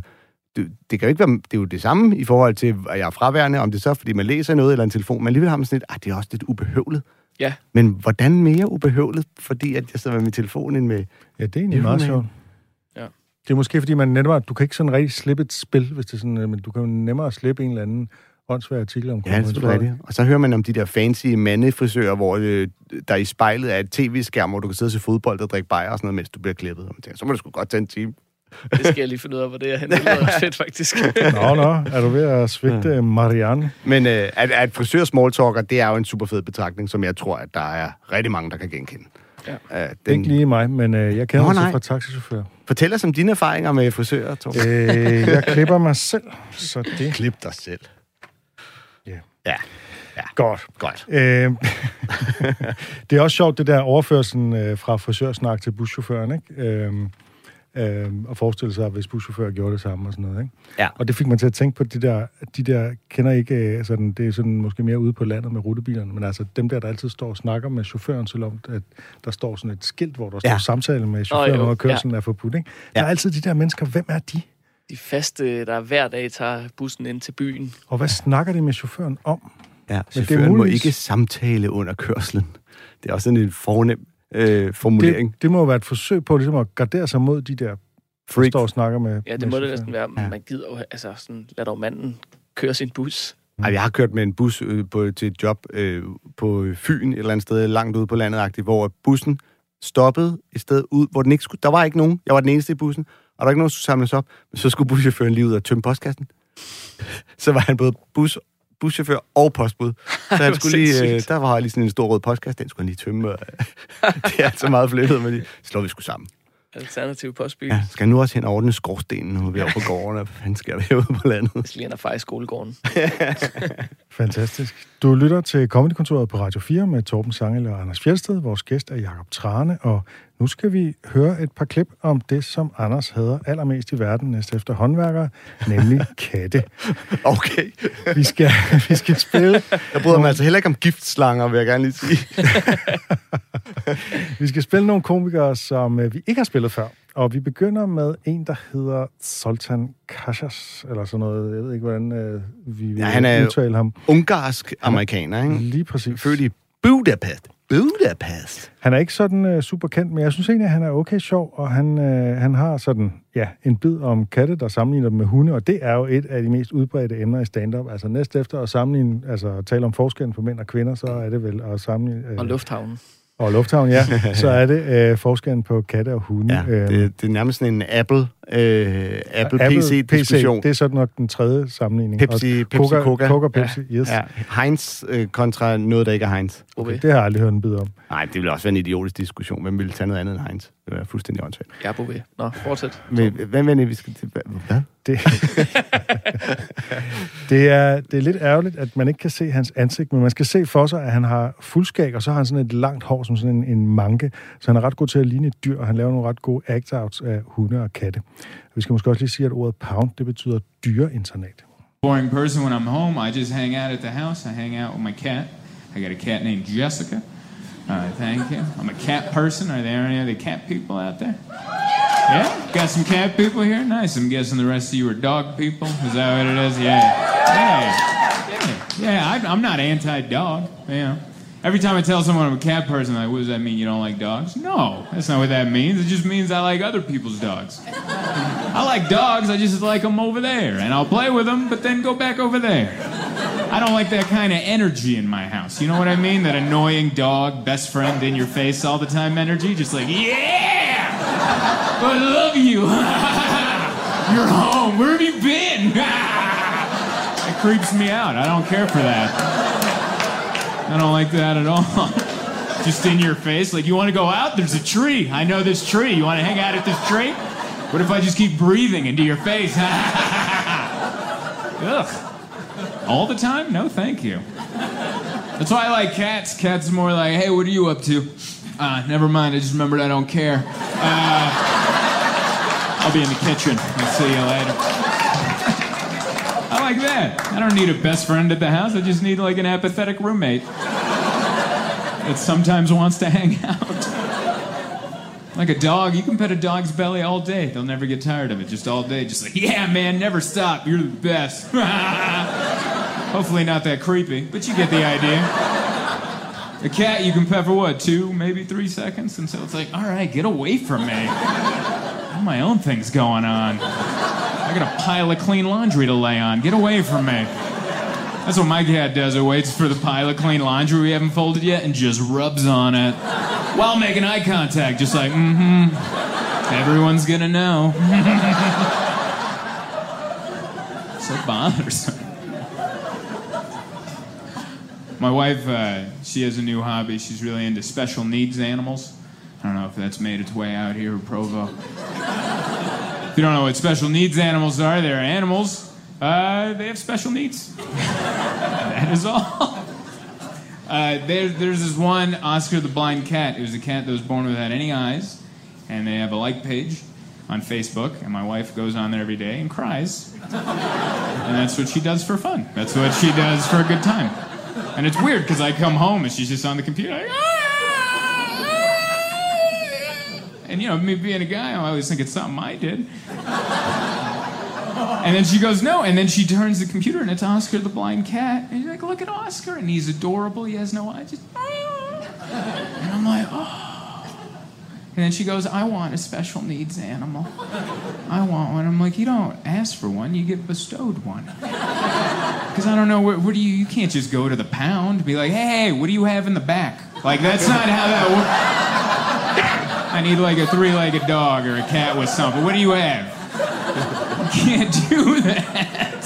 det, det kan jo ikke være, det er jo det samme i forhold til, at jeg er fraværende, om det så er, fordi man læser noget eller en telefon, men alligevel har man sådan lidt, ah, det er også lidt ubehøvlet. Ja. Men hvordan mere ubehøvlet, fordi at jeg sidder med min telefon end med... Ja, det er egentlig meget sjovt. Ja. Det er måske, fordi man nemmere, du kan ikke sådan rigtig slippe et spil, hvis det er sådan, øh, men du kan jo nemmere slippe en eller anden åndssvær artikel om Ja, det er rigtigt. Og så hører man om de der fancy mandefrisører, hvor øh, der i spejlet er et tv-skærm, hvor du kan sidde og se fodbold og drikke bajer og sådan noget, mens du bliver klippet. Og man tænker, så må det sgu godt tage en time. Det skal jeg lige finde ud af, hvor det er henne. Det lyder fedt, faktisk. Nå, nå, er du ved at svigte ja. Marianne? Men øh, at, at frisør smalltalker, det er jo en super fed betragtning, som jeg tror, at der er rigtig mange, der kan genkende. Ja. Uh, Den... Ikke lige mig, men øh, jeg kender Nå, fra taxichauffør. Fortæl os om dine erfaringer med frisører, Tom. Øh, jeg klipper mig selv, så det Klip dig selv. Ja. Ja. godt. Godt. Øh, det er også sjovt, det der overførselen øh, fra frisørsnak til buschaufføren, ikke? Øh, øh, og forestille sig, hvis buschauffører gjorde det samme og sådan noget, ikke? Ja. Og det fik mig til at tænke på de der, de der kender ikke, øh, sådan, det er sådan måske mere ude på landet med rutebilerne, men altså dem der, der altid står og snakker med chaufføren, så langt, at der står sådan et skilt, hvor der står Ja. samtale med chaufføren, jo, når kørselen er forbudt, ikke? Der Ja. er altid de der mennesker, hvem er de? De faste, der hver dag tager bussen ind til byen. Og hvad snakker de med chaufføren om? Ja, det er chaufføren må muligvis- ikke samtale under kørslen. Det er også sådan en fornem øh, formulering. Det, det må jo være et forsøg på ligesom at gardere sig mod de der, der Freak. står og snakker med Ja, det med må det næsten være. Man gider jo, altså sådan, lad dog manden køre sin bus. Ej, jeg har kørt med en bus øh, på, til et job øh, på Fyn, et eller andet sted langt ude på landet, hvor bussen stoppede et sted ud, hvor den ikke skulle... Der var ikke nogen. Jeg var den eneste i bussen, og der var ikke nogen, der skulle samles op. Men så skulle buschaufføren lige ud og tømme postkassen. Så var han både bus, buschauffør og postbud. Så han skulle lige, øh, der var lige sådan en stor rød postkasse, den skulle han lige tømme. og- det er altså meget flettet, men de slår vi sgu sammen. Alternativ postbil. Ja, skal nu også hen og ordne skorstenen, nu er vi oppe på gården, og hvad sker der herude på landet? Jeg skal lige hen og skolegården. Fantastisk. Du lytter til Comedykontoret på Radio 4 med Torben Sangel og Anders Fjeldsted. Vores gæst er Jakob Trane, og nu skal vi høre et par klip om det, som Anders hader allermest i verden næste efter håndværkere, nemlig katte. Okay. Vi skal, vi skal spille Jeg bryder mig altså heller ikke om giftslanger, vil jeg gerne lige sige. Vi skal spille nogle komikere, som øh, vi ikke har spillet før. Og vi begynder med en, der hedder Sultan Kashas, eller sådan noget. Jeg ved ikke, hvordan øh, vi vil Ja, han er udtale ham. Ungarsk amerikaner, ikke? Lige præcis. Født i Budapest. Budapest. Han er ikke sådan øh, super kendt, men jeg synes egentlig, at han er okay sjov, og han, øh, han har sådan, ja, en bid om katte, der sammenligner dem med hunde, og det er jo et af de mest udbredte emner i stand-up. Altså næst efter at sammenligne, altså at tale om forskellen på mænd og kvinder, så er det vel at sammenligne... Øh, Og lufthavnen. og lufthavn, ja. så er det øh, forskellen på katte og hunde. Ja, Øhm, det, det er nærmest sådan en Apple, øh, Apple, PC-diskussion. det er sådan nok den tredje sammenligning. Pepsi, Pepsi, Coca. Coca. Coca, Pepsi, yes. Ja, Heinz øh, kontra noget, der ikke er Heinz. Okay. Det har jeg aldrig hørt en bid om. Nej, det ville også være en idiotisk diskussion. Hvem ville tage noget andet end Heinz? Det ville være fuldstændig åndssvagt. Er Bouvet. Nå, fortsæt. Men, hvad med det, vi skal? Hvad? Det, det, er, det er lidt ærgerligt, at man ikke kan se hans ansigt, men man skal se for sig, at han har fuldskæg, og så har han sådan et langt hår som sådan en, en manke, så han er ret god til at ligne et dyr, og han laver nogle ret gode act-outs af hunde og katte. Vi skal måske også lige sige, at ordet pound, det betyder dyreinternat. boring person when I'm home. I just hang out at the house. I hang out with my cat. I got a cat named Jessica. Uh, thank you. I'm a cat person. Are there any other cat people out there? Yeah? Got some cat people here? Nice. I'm guessing the rest of you are dog people. Is that what it is? Yeah. Yeah. Yeah. Yeah, I, I'm not anti-dog. Yeah. Every time I tell someone I'm a cat person, like, what does that mean? You don't like dogs? No, that's not what that means. It just means I like other people's dogs. I like dogs, I just like them over there. And I'll play with them, but then go back over there. I don't like that kind of energy in my house. You know what I mean? That annoying dog, best friend in your face all the time energy. Just like, yeah! I love you! You're home. Where have you been? it creeps me out. I don't care for that. I don't like that at all. Just in your face. Like, you want to go out? There's a tree. I know this tree. You want to hang out at this tree? What if I just keep breathing into your face? Ugh. All the time? No, thank you. That's why I like cats. Cats more like, hey, what are you up to? Uh, never mind. I just remembered I don't care. Uh, I'll be in the kitchen. I'll see you later. Like that. I don't need a best friend at the house. I just need like an apathetic roommate that sometimes wants to hang out. Like a dog, you can pet a dog's belly all day. They'll never get tired of it. Just all day. Just like, yeah, man, never stop. You're the best. Hopefully not that creepy, but you get the idea. A cat you can pet for what, two, maybe three seconds? And so it's like, all right, get away from me. Have my own things going on. Got a pile of clean laundry to lay on. Get away from me. That's what my cat does. It waits for the pile of clean laundry we haven't folded yet and just rubs on it while making eye contact, just like, mm hmm. Everyone's gonna know. so bothersome. My wife, uh, she has a new hobby. She's really into special needs animals. I don't know if that's made its way out here Provo. If you don't know what special needs animals are, they're animals. Uh, they have special needs. that is all. Uh, there, there's this one Oscar the Blind Cat. It was a cat that was born without any eyes, and they have a like page on Facebook. And my wife goes on there every day and cries, and that's what she does for fun. That's what she does for a good time. And it's weird because I come home and she's just on the computer. Like, and you know, me being a guy, I always think it's something I did. And then she goes, no. And then she turns the computer and it's Oscar the blind cat. And you're like, look at Oscar. And he's adorable. He has no eyes. Just, ah. and I'm like, oh. And then she goes, I want a special needs animal. I want one. I'm like, you don't ask for one, you get bestowed one. Because I don't know, where, where do you, you can't just go to the pound and be like, hey, what do you have in the back? Like, that's not how that works. I need like a three legged dog or a cat with something. What do you have? You can't do that.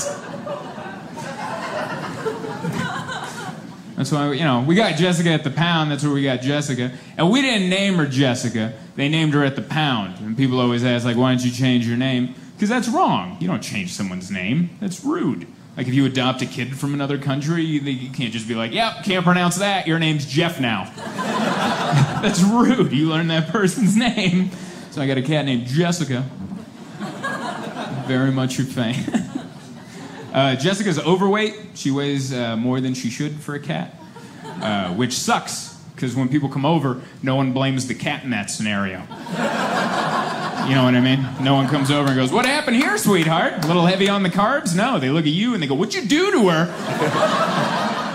That's why, you know, we got Jessica at the pound. That's where we got Jessica. And we didn't name her Jessica. They named her at the pound. And people always ask, like, why don't you change your name? Because that's wrong. You don't change someone's name, that's rude. Like, if you adopt a kid from another country, you, can't just be like, yep, can't pronounce that. Your name's Jeff now. that's rude. You learn that person's name. So I got a cat named Jessica. Very much your fan. Uh, Jessica's overweight. She weighs uh, more than she should for a cat, uh, which sucks because when people come over, no one blames the cat in that scenario. You know what I mean? No one comes over and goes, What happened here, sweetheart? A little heavy on the carbs? No, they look at you and they go, What'd you do to her?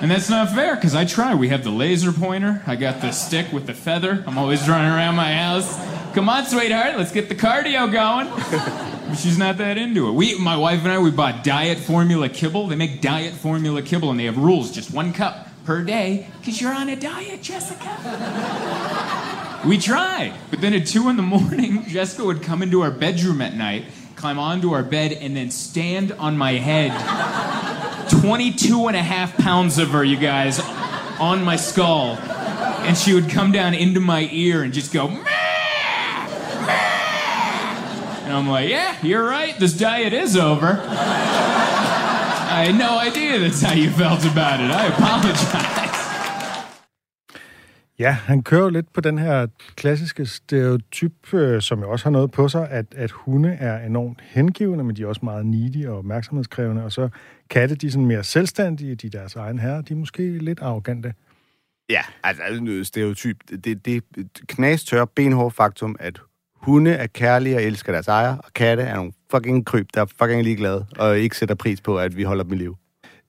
And that's not fair because I try. We have the laser pointer. I got the stick with the feather. I'm always running around my house. Come on, sweetheart, let's get the cardio going. She's not that into it. We, my wife and I, we bought diet formula kibble. They make diet formula kibble, and they have rules: just one cup per day, because you're on a diet, Jessica. We tried, but then at two in the morning, Jessica would come into our bedroom at night, climb onto our bed, and then stand on my head. 22 and a half pounds of her, you guys, on my skull. And she would come down into my ear and just go, "Meh, meh." and I'm like, yeah, you're right, this diet is over. I had no idea that's how you felt about it. I apologize. Ja, han kører lidt på den her klassiske stereotyp, øh, som jo også har noget på sig, at, at hunde er enormt hengivende, men de er også meget needy og opmærksomhedskrævende, og så katte, de er sådan mere selvstændige, de er deres egen herre, de er måske lidt arrogante. Ja, altså altså, stereotyp. Det, det er knastør, benhård faktum, at hunde er kærlige og elsker deres ejer, og katte er nogle fucking kryb, der er fucking ligeglade, og ikke sætter pris på, at vi holder dem i live.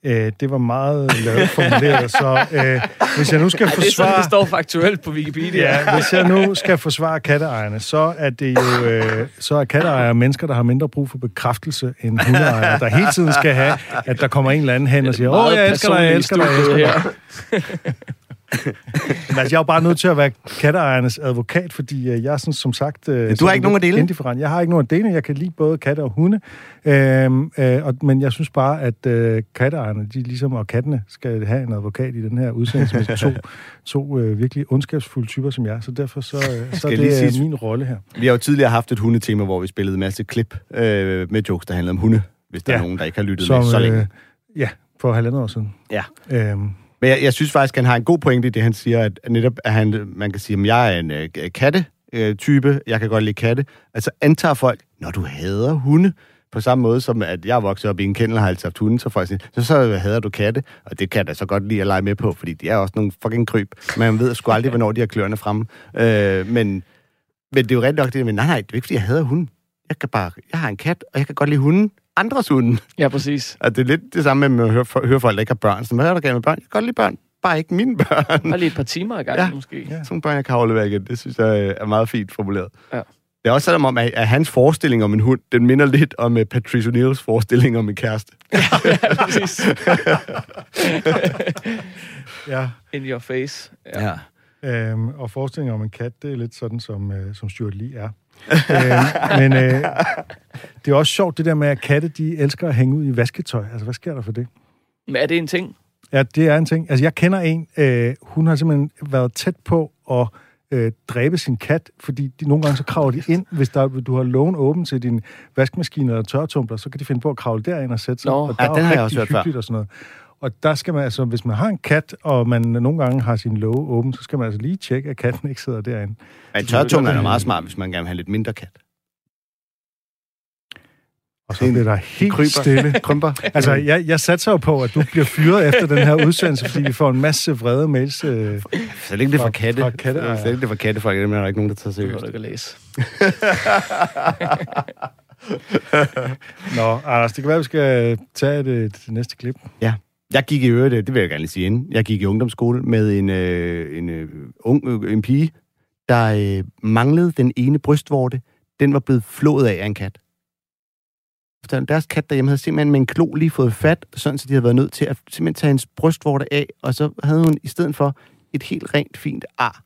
Øh, det var meget lavet formuleret, så øh, hvis jeg nu skal Ej, det er sådan, forsvare... det står faktuelt på Wikipedia. Ja, hvis jeg nu skal forsvare katteejerne, så er det jo øh, så er katteejere mennesker, der har mindre brug for bekræftelse end hundeejere, der hele tiden skal have, at der kommer en eller anden hen og siger, åh, jeg elsker dig, jeg elsker dig, jeg elsker dig. Men altså, jeg er jo bare nødt til at være katteejernes advokat, fordi øh, jeg er sådan, som sagt... Øh, du har ikke nogen at dele? Indifferent. Jeg har ikke nogen at dele. Jeg kan lide både katte og hunde. Øhm, øh, og, men jeg synes bare, at øh, katteejerne, de ligesom, og kattene, skal have en advokat i den her udsendelse med to, to øh, virkelig ondskabsfulde typer som jeg. Så derfor så, øh, så er jeg lige det sige... min rolle her. Vi har jo tidligere haft et hundetema, hvor vi spillede en masse klip øh, med jokes, der handlede om hunde, hvis der ja. Er nogen, der ikke har lyttet med så længe. Øh, ja, for halvandet år siden. Ja. Øhm, men jeg, jeg synes faktisk, at han har en god pointe i det, han siger, at netop, at han, man kan sige, at jeg er en øh, katte-type, øh, jeg kan godt lide katte. Altså antager folk, når du hader hunde, på samme måde som, at jeg voksede op i en kennel og har altid haft hunde, så folk siger, så, så hader du katte, og det kan jeg da så godt lide at lege med på, fordi de er også nogle fucking kryb. Man ved sgu aldrig, hvornår de har kløerne fremme. Øh, men, men det er jo rigtig nok det, men nej, nej, det er ikke, fordi jeg hader hunden. Jeg, kan bare, jeg har en kat, og jeg kan godt lide hunden. Andres hunden. Ja, præcis. Og det er lidt det samme med at høre, høre folk, der ikke har børn. Så hvad er der galt med børn? Jeg kan godt lide børn, bare ikke mine børn. Bare lige et par timer i gang, Ja. måske. Ja. Sådan nogle børn, jeg kan aflevere igen. Det synes jeg øh, er meget fint formuleret. Ja. Det er også sådan om, at, at hans forestilling om en hund, den minder lidt om uh, Patrice O'Neil's forestilling om en kæreste. præcis. ja. In your face. Ja. Øhm, og forestillingen om en kat, det er lidt sådan, som, øh, som Stuart Lee er. Øhm, men øh, det er også sjovt, det der med, at katte, de elsker at hænge ud i vasketøj. Altså, hvad sker der for det? Men er det en ting? Ja, det er en ting. Altså, jeg kender en, øh, hun har simpelthen været tæt på at øh, dræbe sin kat, fordi de, nogle gange så kravler de ind, hvis der, du har lågen åben til din vaskemaskine eller tørretumbler, så kan de finde på at kravle derind og sætte sig. Nå. og der Ja, er den har jeg rigtig også hørt før. hyggeligt Og sådan noget. Og der skal man altså, hvis man har en kat, og man nogle gange har sin låge åben, så skal man altså lige tjekke, at katten ikke sidder derinde. Men tørtumler er meget smart, hvis man gerne vil have lidt mindre kat. Og så bliver der helt kryber. stille. Krymper. Altså, jeg, jeg satser jo på, at du bliver fyret efter den her udsendelse, fordi vi får en masse vrede mails. Øh, Så længe det er fra Fra- katte. fra katteejere. Så længe det er fra kattefolk, det er der ikke nogen, der tager Det seriøst. du ikke at læse. Nå, Anders, det kan være, at vi skal tage det, det næste klip. Jeg gik i øvrigt, øh, det vil jeg gerne lige sige inden, jeg gik i ungdomsskole med en, øh, en, øh, ung, øh, en pige, der øh, manglede den ene brystvorte. Den var blevet flået af af en kat. Deres kat derhjemme havde simpelthen med en klo lige fået fat, sådan så de havde været nødt til at simpelthen tage hendes brystvorte af, og så havde hun i stedet for et helt rent, fint ar.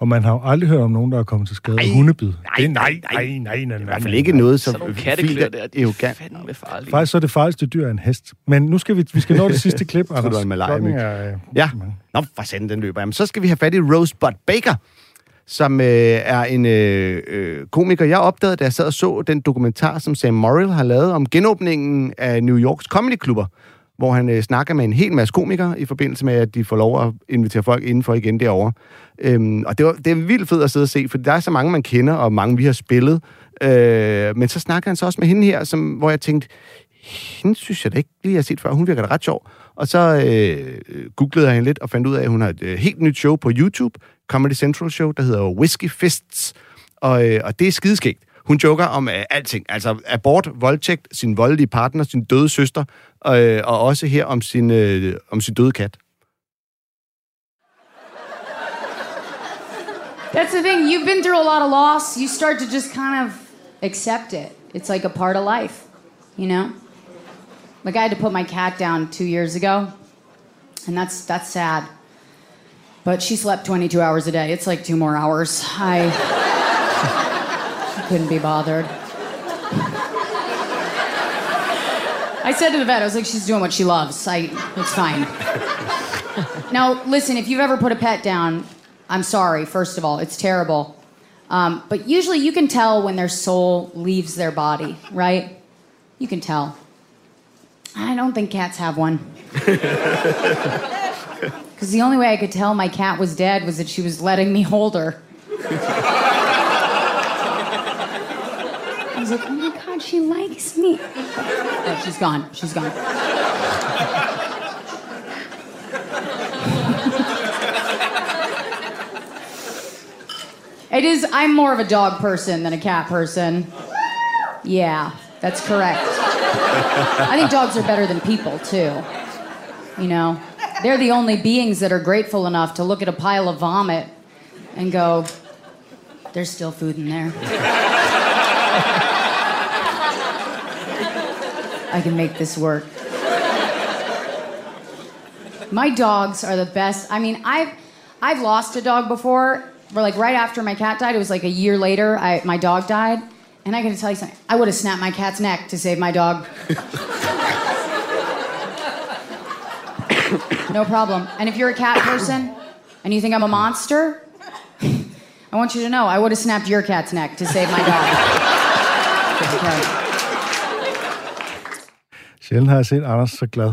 Og man har jo aldrig hørt om nogen, der er kommet til skade af Nej, hundebid. nej, Det er- nej, nej, nej, nej, nej, I hvert fald ikke noget, som Sådan nogle katteklør der, de er arrogant. fandme farlige. Faktisk så er det farligste dyr en hest. Men nu skal vi, vi skal nå det sidste klip, det var Anders. en er, øh, Ja. Nå, for sanden, den løber. Jamen, så skal vi have fat i Rosebud Baker, som øh, er en øh, øh, komiker, jeg opdagede, da jeg sad og så den dokumentar, som Sam Morrill har lavet om genåbningen af New Yorks comedyklubber, hvor han øh, snakker med en hel masse komikere i forbindelse med, at de får lov at invitere folk indenfor igen derovre. Øhm, og det, var, det er vildt fedt at sidde og se, for der er så mange, man kender, og mange, vi har spillet. Øh, men så snakker han så også med hende her, som, hvor jeg tænkte, hende synes jeg da ikke lige, jeg har set før. Hun virker da ret sjov. Og så øh, googlede jeg hende lidt og fandt ud af, at hun har et øh, helt nyt show på YouTube, Comedy Central Show, der hedder Whiskey Fists. Og, øh, og det er skideskægt. Hun joker om øh, alting. Altså abort, voldtægt, sin voldelige partner, sin døde søster, øh, og også her om sin, øh, om sin døde kat. That's the thing. You've been through a lot of loss. You start to just kind of accept it. It's like a part of life, you know? Like I had to put my cat down two years ago, and that's that's sad. But she slept 22 hours a day. It's like two more hours. I couldn't be bothered. I said to the vet, I was like, she's doing what she loves. I, it's fine. now, listen, if you've ever put a pet down, I'm sorry, first of all, it's terrible. Um, but usually you can tell when their soul leaves their body, right? You can tell. I don't think cats have one. Because the only way I could tell my cat was dead was that she was letting me hold her. I was like, oh my God, she likes me. Oh, she's gone. She's gone. It is. I'm more of a dog person than a cat person. Yeah, that's correct. I think dogs are better than people too. You know, they're the only beings that are grateful enough to look at a pile of vomit and go, "There's still food in there." I can make this work. My dogs are the best. I mean, I've I've lost a dog before. Where like right after my cat died, it was like a year later. I, my dog died, and I got to tell you something. I would have snapped my cat's neck to save my dog. no problem. And if you're a cat person and you think I'm a monster, I want you to know I would have snapped your cat's neck to save my dog. Okay. Sjældent har jeg set Anders så glad.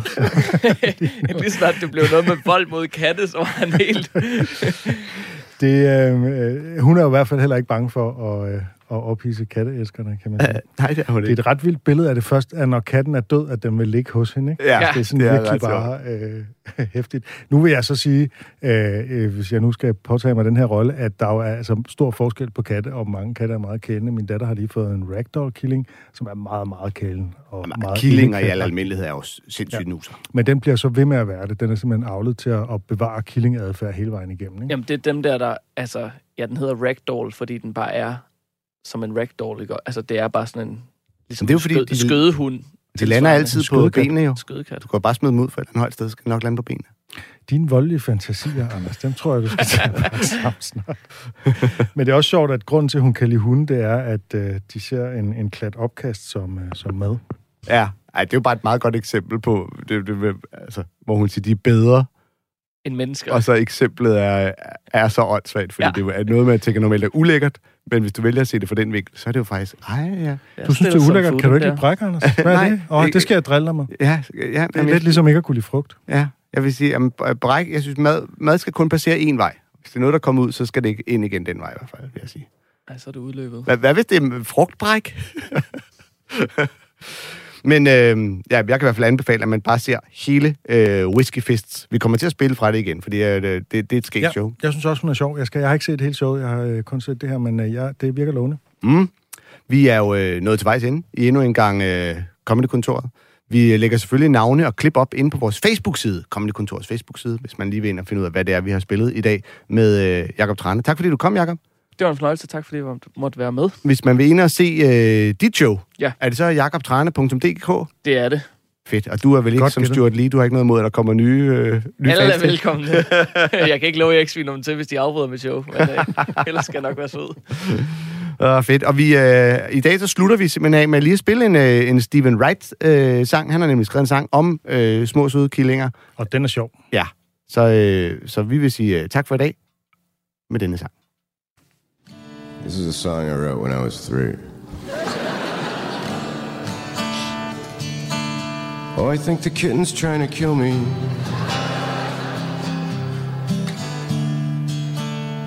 Lige snart det blev noget med vold mod katte, så var han helt... Det, øh, øh, hun er jo i hvert fald heller ikke bange for at, øh, at ophisse katteelskerne, kan man sige. Nej, det er hun Det er et ret vildt billede af det først, at når katten er død, at den vil ligge hos hende. Ikke? Ja, det er sådan det er virkelig ret bare øh, hæftigt. Nu vil jeg så sige, øh, øh, hvis jeg nu skal påtage mig den her rolle, at der jo er altså, stor forskel på katte, og mange katte er meget kælende. Min datter har lige fået en ragdoll-killing, som er meget, meget kælen. Og Jamen, meget killinger i al almindelighed er jo sindssygt ja. nuser. Men den bliver så ved med at være det. Den er simpelthen avlet til at, at bevare killingadfærd hele vejen igennem. Ikke? Jamen, det er dem der, der... Altså, ja, den hedder ragdoll, fordi den bare er som en ragdoll, ikke? Altså, det er bare sådan en... Ligesom det er jo fordi, skød, de- skødehund. De lander altid på benene jo. Skødekat. Du kan jo bare smide dem ud, for den højt sted skal nok lande på benene. Dine voldelige fantasier, Anders, dem tror jeg, du skal tage sammen snart. Men det er også sjovt, at grunden til, at hun kan lide hunde, det er, at øh, de ser en, en klat opkast som, øh, som mad. Ja, Ej, det er jo bare et meget godt eksempel på, det, det, altså, hvor hun siger, de er bedre, En menneske. og så eksemplet er, er så åndssvagt, fordi Ja. det er noget, man tænker normalt er ulækkert, men hvis du vælger at se det fra den vinkel, så er det jo faktisk, ej ja, Du synes, det er ulækkert. Kan du ikke lide bræk, Anders? Hvad er Nej, det? Åh, ikke- det skal jeg drille med. ja, ja Det er jamen, lidt ligesom ikke at kunne lide frugt. Ja, jeg vil sige, at bræk, jeg synes, mad, mad skal kun passere én vej. Hvis det er noget, der kommer ud, så skal det ikke ind igen den vej i hvert fald, vil jeg sige. Ej, så er det udløbet. Hvad, hvad hvis det er frugtbræk? Men øh, ja, jeg kan i hvert fald anbefale, at man bare ser hele øh, Whiskey Fists. Vi kommer til at spille fra det igen, fordi øh, det, det er et skægt Ja, show. jeg synes også, hun er sjov. Jeg, skal, jeg har ikke set hele showet, jeg har øh, kun set det her, men øh, ja, det virker lovende. Mm. Vi er jo øh, nået til vejs ende i endnu en gang øh, Comedy-kontoret. Vi lægger selvfølgelig navne og klip op inde på vores Facebook-side, Comedy Kontorets Facebook-side, hvis man lige vil ind og finde ud af, hvad det er, vi har spillet i dag med øh, Jakob Trane. Tak fordi du kom, Jakob. Det var en fornøjelse. Tak, fordi du måtte være med. Hvis man vil ind og se øh, dit show, Ja. er det så jakobtrane.dk? Det er det. Fedt. Og du er vel ikke Godt som. Stuart Lee, du har ikke noget imod, at der kommer nye, øh, nye Alle fans er til? velkomne. jeg kan ikke love, at jeg ikke sviner dem til, hvis de afbryder mit show. Men øh, ellers skal jeg nok være sød. Uh, fedt. Og vi, øh, i dag så slutter vi simpelthen af med lige at spille en, øh, en Stephen Wright-sang. Han har nemlig skrevet en sang om øh, små søde killinger. Og den er sjov. Ja. Så, øh, så vi vil sige øh, tak for i dag med denne sang. This is a song I wrote when I was three. Oh, I think the kitten's trying to kill me.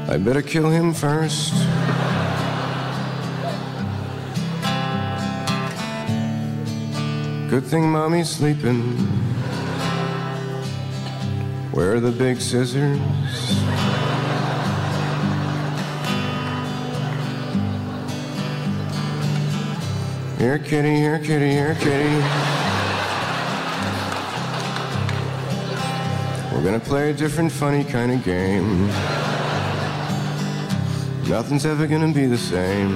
I better kill him first. Good thing mommy's sleeping. Where are the big scissors? Here, kitty, here, kitty, here, kitty. We're gonna play a different, funny kind of game. Nothing's ever gonna be the same.